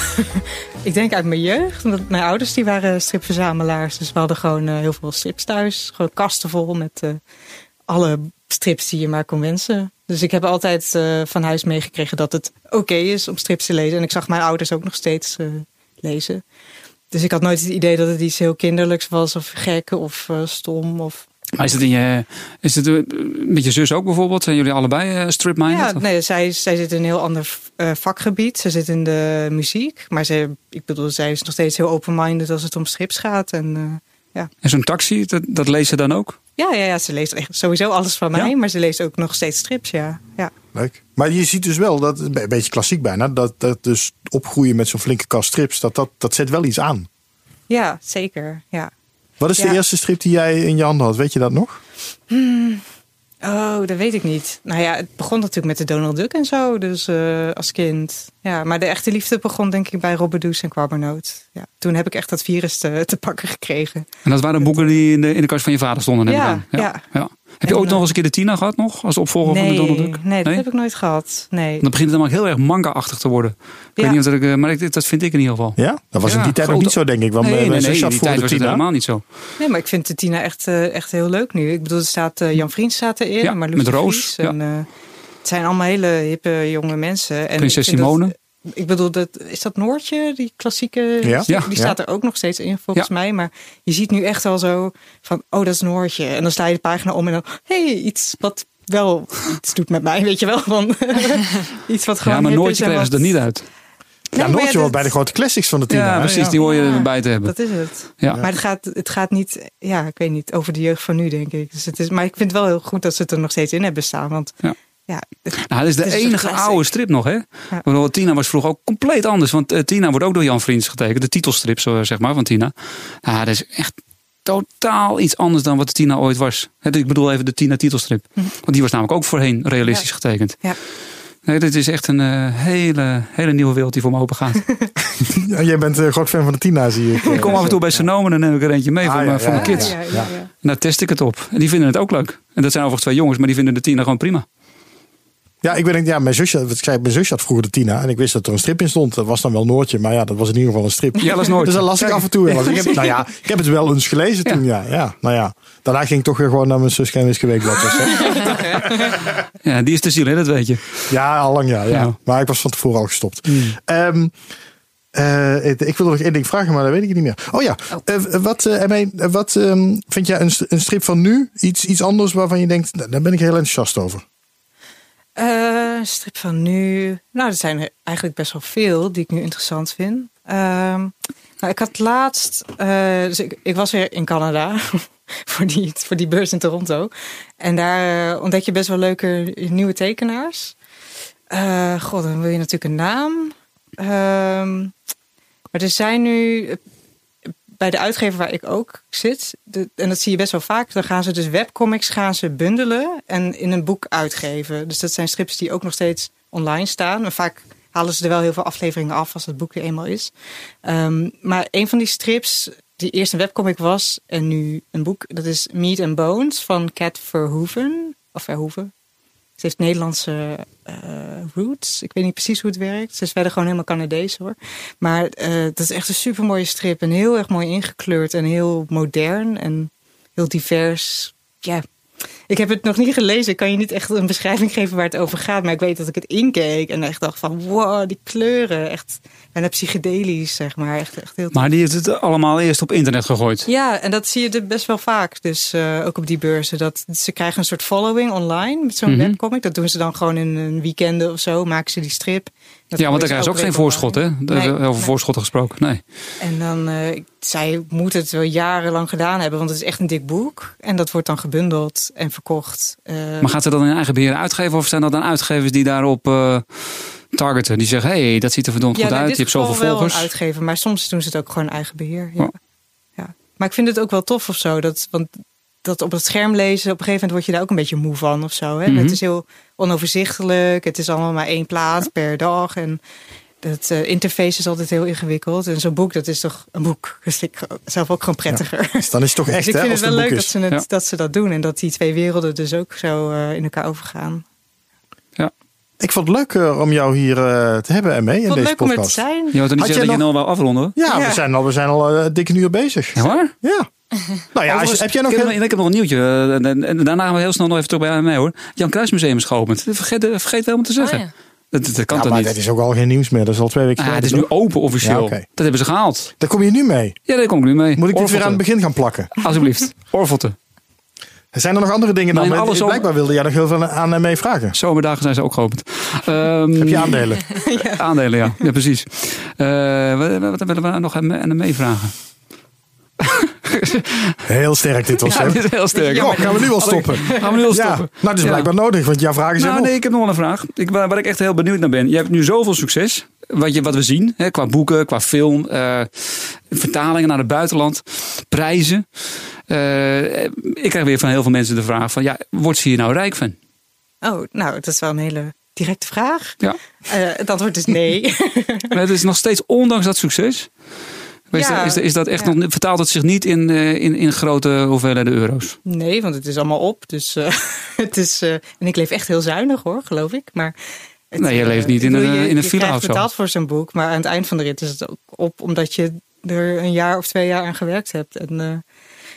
ik denk uit mijn jeugd. Want mijn ouders die waren stripverzamelaars. Dus we hadden gewoon eh, heel veel strips thuis. Gewoon kasten vol met eh, alle strips die je maar kon wensen. Dus ik heb altijd eh, van huis meegekregen dat het oké is om strips te lezen. En ik zag mijn ouders ook nog steeds lezen. Dus ik had nooit het idee dat het iets heel kinderlijks was. Of gek of stom. Of... Maar is het, in je, is het eh, met je zus ook bijvoorbeeld? Zijn jullie allebei eh, strip-minded? Ja, Of- nee, zij, zij zit in een heel ander eh, vakgebied. Ze zit in de muziek. Maar ze, ik bedoel, zij is nog steeds heel open-minded als het om strips gaat. En eh, En zo'n taxi, dat, dat leest ze dan ook? ja, ja, ja, ze leest echt sowieso alles van mij. Ja? Maar ze leest ook nog steeds strips, ja. ja. Leuk. Maar je ziet dus wel, dat een beetje klassiek bijna, dat, dat dus opgroeien met zo'n flinke kast strips, dat, dat, dat zet wel iets aan. Ja, zeker. Ja. Wat is de Ja. eerste strip die jij in je handen had? Weet je dat nog? Oh, dat weet ik niet. Nou ja, het begon natuurlijk met de Donald Duck en zo. Dus eh, als kind. Ja, maar de echte liefde begon denk ik bij Robberdoes en Quabbernoot. Ja, toen heb ik echt dat virus te, te pakken gekregen. En dat waren boeken die in de, in de kast van je vader stonden. Ja, aan. ja. Heb je ooit nog eens een keer de Tina gehad nog? Als opvolger van de Donald Nee, Duck? nee, dat heb ik nooit gehad. Nee. Dan begint het dan heel erg manga-achtig te worden. Ik weet niet of dat ik, eh, maar ik, dat vind ik in ieder geval. Ja? Dat was in die tijd nog grote- niet zo, denk ik. Want nee, eh, nee, nee, die tijd de was het helemaal niet zo. Nee, maar ik vind de Tina echt, eh, echt heel leuk nu. Ik bedoel, er staat Jan Vriends staat erin. Ja, maar met Roos, En, eh, het zijn allemaal hele hippe jonge mensen. En Prinses dat- Simone. Ik bedoel, dat, is dat Noortje, die klassieke? Ja. Die staat er ook nog steeds in, volgens mij. Maar je ziet nu echt al zo van, oh, dat is Noortje. En dan sla je de pagina om en dan, hey, iets wat wel iets doet met mij, weet je wel. Van, <laughs> iets wat gewoon Ja, maar en krijgen ze er niet uit. Ja, Nee, Noortje ja, hoort bij de grote classics van de Tina. Ja, hè? precies. Ja. Die hoor je Ja. erbij te hebben. Dat is het. Ja. Maar het gaat, het gaat niet, ja, ik weet niet, over de jeugd van nu, denk ik. Dus het is, maar ik vind het wel heel goed dat ze het er nog steeds in hebben staan. Want Ja. ja, het- Nou, dat is de is enige oude strip nog, hè? Want Tina was vroeger ook compleet anders. Want eh, Tina wordt ook door Jan Vriends getekend. De titelstrip, zo, zeg maar, van Tina. Nou, dat is echt totaal iets anders dan wat Tina ooit was. Ik bedoel even de Tina titelstrip. Want die was namelijk ook voorheen realistisch Ja. getekend. Ja. Nee, dit is echt een eh, hele, hele nieuwe wereld die voor me open gaat. <laughs> Ja, jij bent een groot fan van de Tina, zie ik. ik kom af en toe bij Sonoma en dan neem ik er eentje mee Ah, voor, ja, mijn, voor ja, mijn kids. ja, ja, Ja. ja. En daar test ik het op. En die vinden het ook leuk. En dat zijn overigens twee jongens, maar die vinden de Tina gewoon prima. Ja, ik ben, ja, mijn zusje, wat ik zei, mijn zusje had vroeger de Tina. En ik wist dat er een strip in stond. Dat was dan wel Noortje. Maar ja, dat was in ieder geval een strip. Ja, dat is nooit. Dus <laughs> dan las ik af en toe. Ik heb, <laughs> nou ja, ik heb het wel eens gelezen toen, ja. ja. Nou ja, daarna ging ik toch weer gewoon naar mijn zus Weekblad. of zo. Ja, die is de ziel, hè? dat weet je. Ja, al lang ja, ja. Ja. Maar ik was van tevoren al gestopt. Ehm, eh, ik ik wilde nog één ding vragen, maar dat weet ik niet meer. Oh ja, wat, eh, Emme, eh, wat ehm, vind jij een, een strip van nu? Iets, iets anders waarvan je denkt, nou, daar ben ik heel enthousiast over. Eh, strip van nu. Nou, er zijn er eigenlijk best wel veel die ik nu interessant vind. Ehm, nou, ik had laatst. eh, dus ik, was weer in Canada <laughs> voor, die, voor die beurs in Toronto. En daar eh, ontdek je best wel leuke nieuwe tekenaars. God, dan wil je natuurlijk een naam. Ehm, maar er zijn nu. Bij de uitgever waar ik ook zit, en dat zie je best wel vaak, dan gaan ze dus webcomics gaan ze bundelen en in een boek uitgeven. Dus dat zijn strips die ook nog steeds online staan. Maar vaak halen ze er wel heel veel afleveringen af als het boek er eenmaal is. Ehm, maar een van die strips, die eerst een webcomic was en nu een boek, dat is Meat and Bones van Cat Verhoeven. Of Verhoeven. Ze heeft Nederlandse eh, roots. Ik weet niet precies hoe het werkt. Ze is verder gewoon helemaal Canadees hoor. Maar eh, dat is echt een super mooie strip. En heel erg mooi ingekleurd. En heel modern. En heel divers. Ja, ik heb het nog niet gelezen. Ik kan je niet echt een beschrijving geven waar het over gaat. Maar ik weet dat ik het inkeek. En echt dacht van wow, die kleuren. Echt bijna psychedelisch zeg maar. Echt, echt heel Maar die heeft het allemaal eerst op internet gegooid. ja, en dat zie je er best wel vaak. Dus eh, ook op die beurzen. Dat, ze krijgen een soort following online met zo'n Mhm. webcomic. Dat doen ze dan gewoon in een weekend of zo. Maken ze die strip. Dat Ja, want daar krijgen ze ook geen voorschot, hè? Daar Nee, over nee. voorschotten gesproken. Nee. En dan, eh, zij moet het wel jarenlang gedaan hebben. Want het is echt een dik boek. En dat wordt dan gebundeld en verkocht. Eh, Maar gaat ze dat in eigen beheer uitgeven? Of zijn dat dan uitgevers die daarop eh, targeten? Die zeggen, hé, hey, dat ziet er verdomd ja, goed nou, uit. Je hebt zoveel wel volgers. een uitgever. Maar soms doen ze het ook gewoon eigen beheer. Ja. Oh. Ja. Maar ik vind het ook wel tof of zo. Dat, want dat op het scherm lezen, op een gegeven moment word je daar ook een beetje moe van of zo. Hè? Mhm. Het is heel onoverzichtelijk. Het is allemaal maar één plaat per dag. En het eh, interface is altijd heel ingewikkeld. En zo'n boek, dat is toch een boek. <laughs> Dus ik zelf ook gewoon prettiger. Dus dan is het toch echt, dus ik hè, vind als het wel leuk dat ze, het, Ja. dat ze dat doen. En dat die twee werelden dus ook zo eh, in elkaar overgaan. Ik vond het leuk eh, om jou hier eh, te hebben, Emme, in Ik vond deze het leuk om er te podcast. zijn. Je toch niet Had zeggen dat je nou wel afronden? hoor? Ja, Ja. We, zijn al, we zijn al dikke uur bezig. Ja, waar? Ja. <laughs> Nou ja, als heb jij nog... ik, ik heb nog een nieuwtje. eh, En, en daarna gaan we heel snel nog even terug bij mij hoor. Jan Kruismuseum is geopend. Vergeet, vergeet helemaal te zeggen. Oh, ja. dat, kan Ja, toch maar niet? dat is ook al geen nieuws meer. Dat is al twee weken Ah, het is geleden, nu open officieel. Ja. Dat hebben ze gehaald. Daar kom je nu mee. Ja, daar kom ik nu mee. Moet ik dit weer aan het begin gaan plakken? Alsjeblieft. Orvelte. Zijn er nog andere dingen dan? Maar in Want alle zomer- Blijkbaar wilde jij nog heel veel aan en mee vragen. Zomerdagen zijn ze ook geopend. Ehm, Heb je aandelen? <laughs> Aandelen, ja. Ja, precies. Eh, wat, wat willen we nou nog aan aan hem meevragen? <laughs> Heel sterk dit was, Ja, hè? dit is heel sterk. Goh, gaan we nu al stoppen? Gaan we nu al Ja, stoppen? nou, dat is Ja. blijkbaar nodig, want jouw vragen zijn Nou, nee, ik heb nog wel een vraag. Ik, waar, waar ik echt heel benieuwd naar ben. Je hebt nu zoveel succes. Wat, je, wat we zien, hè, qua boeken, qua film, eh, vertalingen naar het buitenland, prijzen. Eh, ik krijg weer van heel veel mensen de vraag van, ja, wordt ze hier nou rijk van? Oh, nou, dat is wel een hele directe vraag. Ja. Eh, het antwoord is nee. <laughs> Maar het is nog steeds, ondanks dat succes, is, Ja, dat, is, dat- is dat echt ja. nog, vertaalt het zich niet in, eh, in, in grote hoeveelheden euro's? nee, want het is allemaal op. Dus eh, <laughs> het is. eh, en ik leef echt heel zuinig hoor, geloof ik. Maar. het, Nee, je leeft niet in een, je- in een je villa of zo. betaald voor zo'n boek, maar aan het eind van de rit is het ook op omdat je er een jaar of twee jaar aan gewerkt hebt. En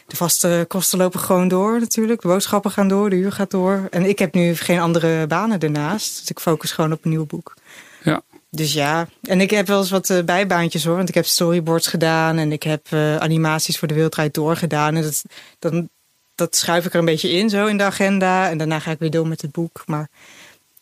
de vaste kosten lopen gewoon door natuurlijk. De boodschappen gaan door, de huur gaat door. En ik heb nu geen andere banen ernaast. Dus ik focus gewoon op een nieuw boek. Dus ja, en ik heb wel eens wat eh, bijbaantjes hoor. Want ik heb storyboards gedaan en ik heb eh, animaties voor de Wereldrijd Door gedaan. En dat, dan, dat schuif ik er een beetje in zo in de agenda. En daarna ga ik weer door met het boek. Maar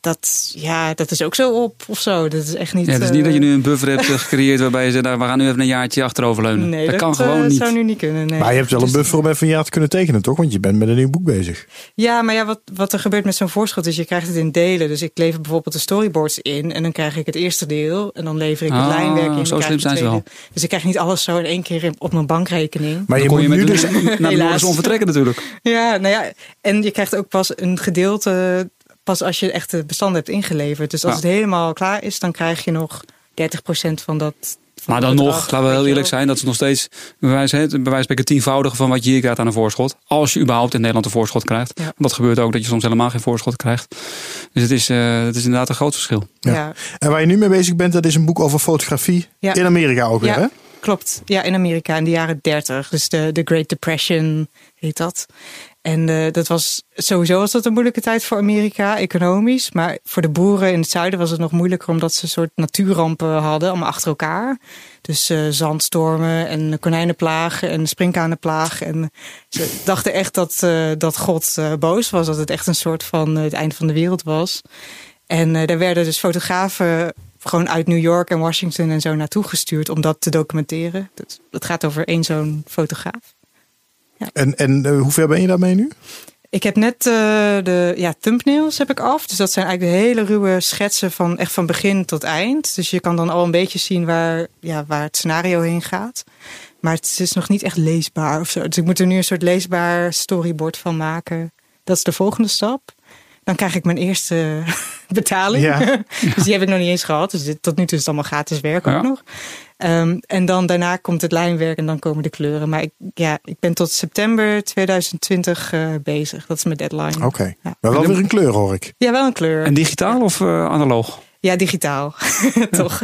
dat, ja, dat is ook zo op of zo. Dat is echt niet. Ja, het is niet eh, dat je nu een buffer hebt gecreëerd waarbij je zegt, nou, we gaan nu even een jaartje achteroverleunen. Nee, dat, dat, kan gewoon eh, niet. zou nu niet kunnen. Nee. Maar je hebt wel een Dus- buffer om even een jaar te kunnen tekenen, toch? Want je bent met een nieuw boek bezig. Ja, maar ja, wat, wat er gebeurt met zo'n voorschot is, je krijgt het in delen. Dus ik lever bijvoorbeeld de storyboards in en dan krijg ik het eerste deel en dan lever ik het Ah, lijnwerk in. en zo slim zijn ze tweede. Dus ik krijg niet alles zo in één keer op mijn bankrekening. Maar Dan je kon moet je nu dus... naar de vertrekken natuurlijk. <laughs> Ja, nou ja, en je krijgt ook pas een gedeelte pas als je echt de bestanden hebt ingeleverd. Dus als Ja. het helemaal klaar is, dan krijg je nog 30% van dat. van Maar dan bedrag, nog, laten we heel eerlijk zijn, dat is nog steeds bij wijze, hè, bij wijze van spreken tienvoudige van wat je hier krijgt aan een voorschot. Als je überhaupt in Nederland een voorschot krijgt. Ja. Want dat gebeurt ook dat je soms helemaal geen voorschot krijgt. Dus het is, eh, het is inderdaad een groot verschil. Ja. Ja. En waar je nu mee bezig bent, dat is een boek over fotografie. Ja. In Amerika ook weer, hè? Ja, klopt. Ja, in Amerika in de jaren 30. Dus de, de Great Depression heet dat. En eh, dat was sowieso was dat een moeilijke tijd voor Amerika, economisch. Maar voor de boeren in het zuiden was het nog moeilijker omdat ze een soort natuurrampen hadden, allemaal achter elkaar. Dus eh, zandstormen en konijnenplagen en sprinkhanenplaag. En ze dachten echt dat, eh, dat God boos was, dat het echt een soort van het einde van de wereld was. En daar werden dus fotografen gewoon uit New York en Washington en zo naartoe gestuurd om dat te documenteren. Dat, dat gaat over één zo'n fotograaf. En, en eh, hoe ver ben je daarmee nu? Ik heb net eh, de ja, thumbnails heb ik af. Dus dat zijn eigenlijk de hele ruwe schetsen van echt van begin tot eind. Dus je kan dan al een beetje zien waar, ja, waar het scenario heen gaat. Maar het is nog niet echt leesbaar of zo. Dus ik moet er nu een soort leesbaar storyboard van maken. Dat is de volgende stap. Dan krijg ik mijn eerste <laughs> betaling. Ja. <laughs> dus die heb ik nog niet eens gehad. Dus dit, tot nu toe is het allemaal gratis werk ook nog. Ehm, en dan daarna komt het lijnwerk en dan komen de kleuren. Maar ik, ja, ik ben tot september 2020 eh, bezig. Dat is mijn deadline. Oké. Ja. Maar wel weer een kleur, hoor ik. Ja, wel een kleur. En digitaal of eh, analoog? Ja, digitaal. <laughs> Toch?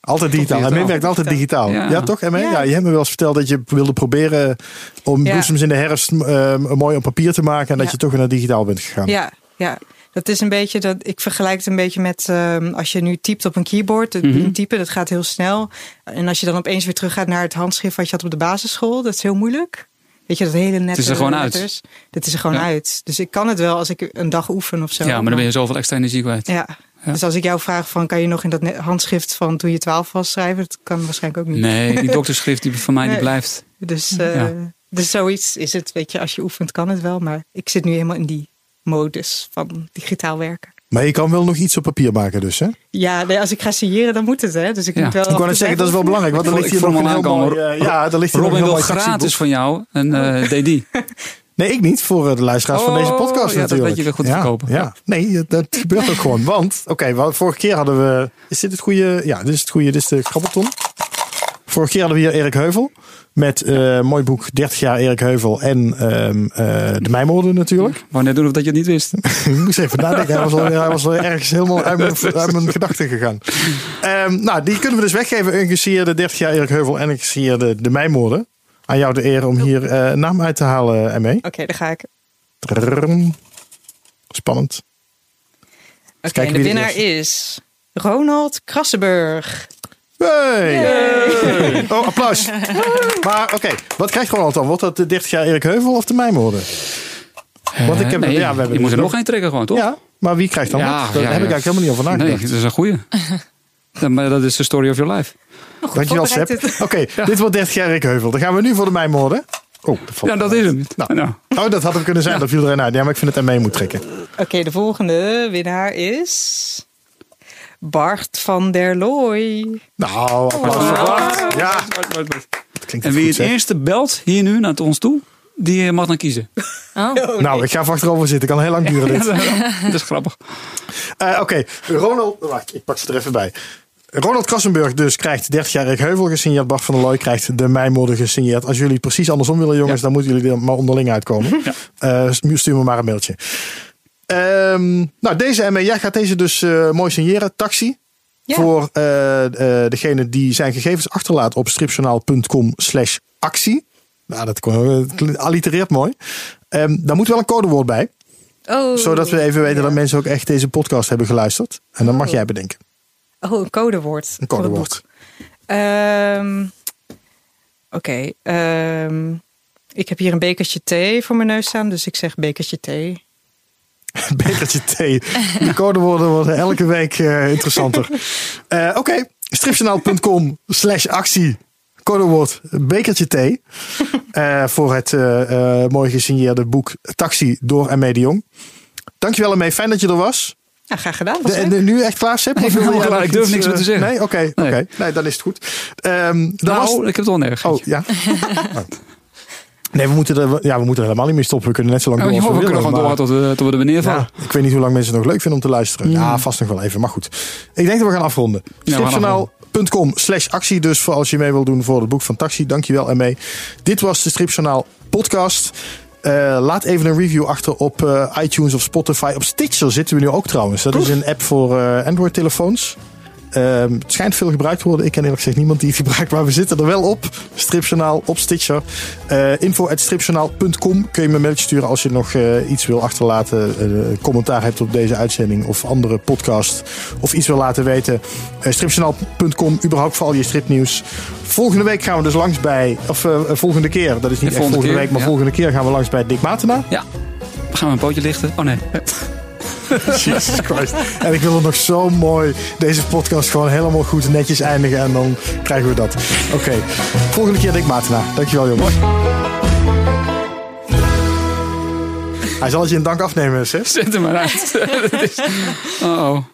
Altijd digitaal. En werkt altijd digitaal. Ja, Ja. toch? Ja. Ja. je hebt me wel eens verteld dat je wilde proberen om Ja. bloesems in de herfst eh, mooi op papier te maken. En dat Ja. je toch weer naar digitaal bent gegaan. Ja, ja. Dat is een beetje dat. Ik vergelijk het een beetje met ehm, als je nu typt op een keyboard. Mhm. typen, dat gaat heel snel. En als je dan opeens weer terug gaat naar het handschrift wat je had op de basisschool, dat is heel moeilijk. Weet je, dat hele nette is er gewoon uit. Dat is er gewoon Ja. uit. Dus ik kan het wel als ik een dag oefen of zo. Ja, maar dan ben je zoveel extra energie kwijt. Ja. Ja. Dus als ik jou vraag van, kan je nog in dat net- handschrift van toen je twaalf was schrijven? Dat kan waarschijnlijk ook niet. Nee, die <laughs> dokterschrift die van mij die Nee. blijft. Dus, eh, Ja. dus zoiets is het. Weet je, als je oefent kan het wel. Maar ik zit nu helemaal in die modus van digitaal werken. Maar je kan wel nog iets op papier maken dus, hè? Ja, nee, als ik ga signeren, dan moet het. Hè? Dus ik Ja. moet wel Ik wou net zeggen, dat is wel belangrijk. Want er Ik ligt hier nog een heel mooi... ja, er ligt hier nog Robin een heel wil gratis van jou een eh <laughs> DD. Nee, ik niet. Voor de luisteraars van Oh, deze podcast ja, dat natuurlijk. weet je weer goed te ja, verkopen. Ja. Nee, dat gebeurt ook gewoon. Want, oké, wel, vorige keer hadden we... Is dit het goede? Ja, dit is het goede. Dit is de krabbelton. Vorige keer hadden we hier Erik Heuvel. Met eh mooi boek 30 jaar Erik Heuvel. En ehm, eh, de Mijmoorden natuurlijk. Wou net doen of dat je het niet wist. <laughs> ik moest even nadenken. Hij was al, hij was al ergens helemaal uit mijn, <laughs> uit mijn gedachten gegaan. Ehm, nou, die kunnen we dus weggeven. Een gesigneerde 30 jaar Erik Heuvel en een gesigneerde de Mijmoorden. Aan jou de eer om hier eh, een naam uit te halen, ME. Oké, daar ga ik. Trrrrm. Spannend. Oké, en de winnaar is Ronald Krassenburg. Hey. Oh, applaus. <laughs> Maar oké, wat krijgt Ronald dan? Wordt dat de 30 jaar Erik Heuvel of de Mijmoorden? Want ik heb- Eh, nee, ja, we hebben je moet er nog één trekken gewoon, toch? Ja, maar wie krijgt dan Ja, wat? Daar ja, heb ik eigenlijk helemaal niet over Nee, nagedacht. dat is een goeie. <laughs> Ja, maar dat is de story of your life. Dankjewel, Seb. Oké, dit wordt 30 jaar Erik Heuvel. Dan gaan we nu voor de Mijmoorden. Oh, dat Ja, dat is hem. Nou. Nou. Oh, dat had hem kunnen zijn. Dat viel erin uit. Ja, maar ik vind het mee moet trekken. Oké, de volgende winnaar is Bart van der Looy. Nou, applaus voor Bart. Ja, klinkt En wie goed, het eerste belt hier nu naar ons toe, die eh, mag dan kiezen. Oh. <laughs> Nou, ik ga even achterover zitten. Kan heel lang duren dit. <laughs> dat is grappig. Eh, Oké, Ronald. Wacht, ik pak ze er even bij. Ronald Krassenburg dus krijgt 30 jaar Heuvel gesigneerd. Bart van der Looy krijgt de Mijmoorden gesigneerd. Als jullie precies andersom willen, jongens, Ja. dan moeten jullie er maar onderling uitkomen. Ja. Eh, stuur me maar een mailtje. Ehm, nou, deze ME, jij gaat deze dus eh, mooi signeren. Taxi. Ja. Voor eh eh, degene die zijn gegevens achterlaat op stripjournaal.com slash actie. Nou, dat allitereert mooi. Ehm daar moet wel een codewoord bij. Oh. Zodat we even weten dat mensen ook echt deze podcast hebben geluisterd. En dan mag Oh. jij bedenken. Oh, een codewoord. Een codewoord. Ehm, Oké. ik heb hier een bekertje thee voor mijn neus staan, dus ik zeg bekertje thee. <laughs> Bekertje thee. De codewoorden worden elke week eh, interessanter. <laughs> Eh, Oké, stripjournaal.com slash actie. Codewoord bekertje thee. Eh, voor het eh, eh, mooi gesigneerde boek Taxi door en de Jong. Dankjewel ermee. Fijn dat je er was. Ja, graag gedaan. Was De, de- nu echt klaar, Sip? Ik wil klaar. Ik durf iets, niks meer te zeggen. Nee, oké. oké. Nee. Nee, dan is het goed. Ehm dat Nou, was... ik heb het wel nergens. Oh, ja. <laughs> Nee, we moeten, er, ja, we moeten er helemaal niet meer stoppen. We kunnen net zo lang Oh, door we kunnen gewoon doorgaan tot, we- tot we er weer neervallen. Ja, ik weet niet hoe lang mensen het nog leuk vinden om te luisteren. Ja, vast nog wel even, maar goed. Ik denk dat we gaan afronden. Stripjournaal.com slash actie dus voor als je mee wil doen voor het boek van Taxi. Dankjewel ermee. Dit was de Stripjournaal podcast. Eh, laat even een review achter op eh, iTunes of Spotify. Op Stitcher zitten we nu ook trouwens. Dat is een app voor eh, Android Ehm, het schijnt veel gebruikt te worden. Ik ken eerlijk gezegd niemand die het gebruikt, maar we zitten er wel op. Stripjournaal op Stitcher. Eh info at stripjournaal.com kun je me een mailtje sturen als je nog eh, iets wil achterlaten. eh, commentaar hebt op deze uitzending of andere podcast. Of iets wil laten weten. Eh stripjournaal.com, überhaupt voor al je stripnieuws. Volgende week gaan we dus langs bij, of eh, volgende keer, dat is niet echt volgende keer, week, maar ja. volgende keer gaan we langs bij Dick Matena. Ja. Gaan we een pootje lichten? Oh nee. <laughs> <laughs> Jesus Christ. En ik wil er nog zo mooi deze podcast gewoon helemaal goed netjes eindigen. En dan krijgen we dat. Oké. Volgende keer Dick Matena. Dankjewel jongens. Hij zal het je een dank afnemen, Sef. Zet hem maar uit. <laughs> <laughs> Oh oh.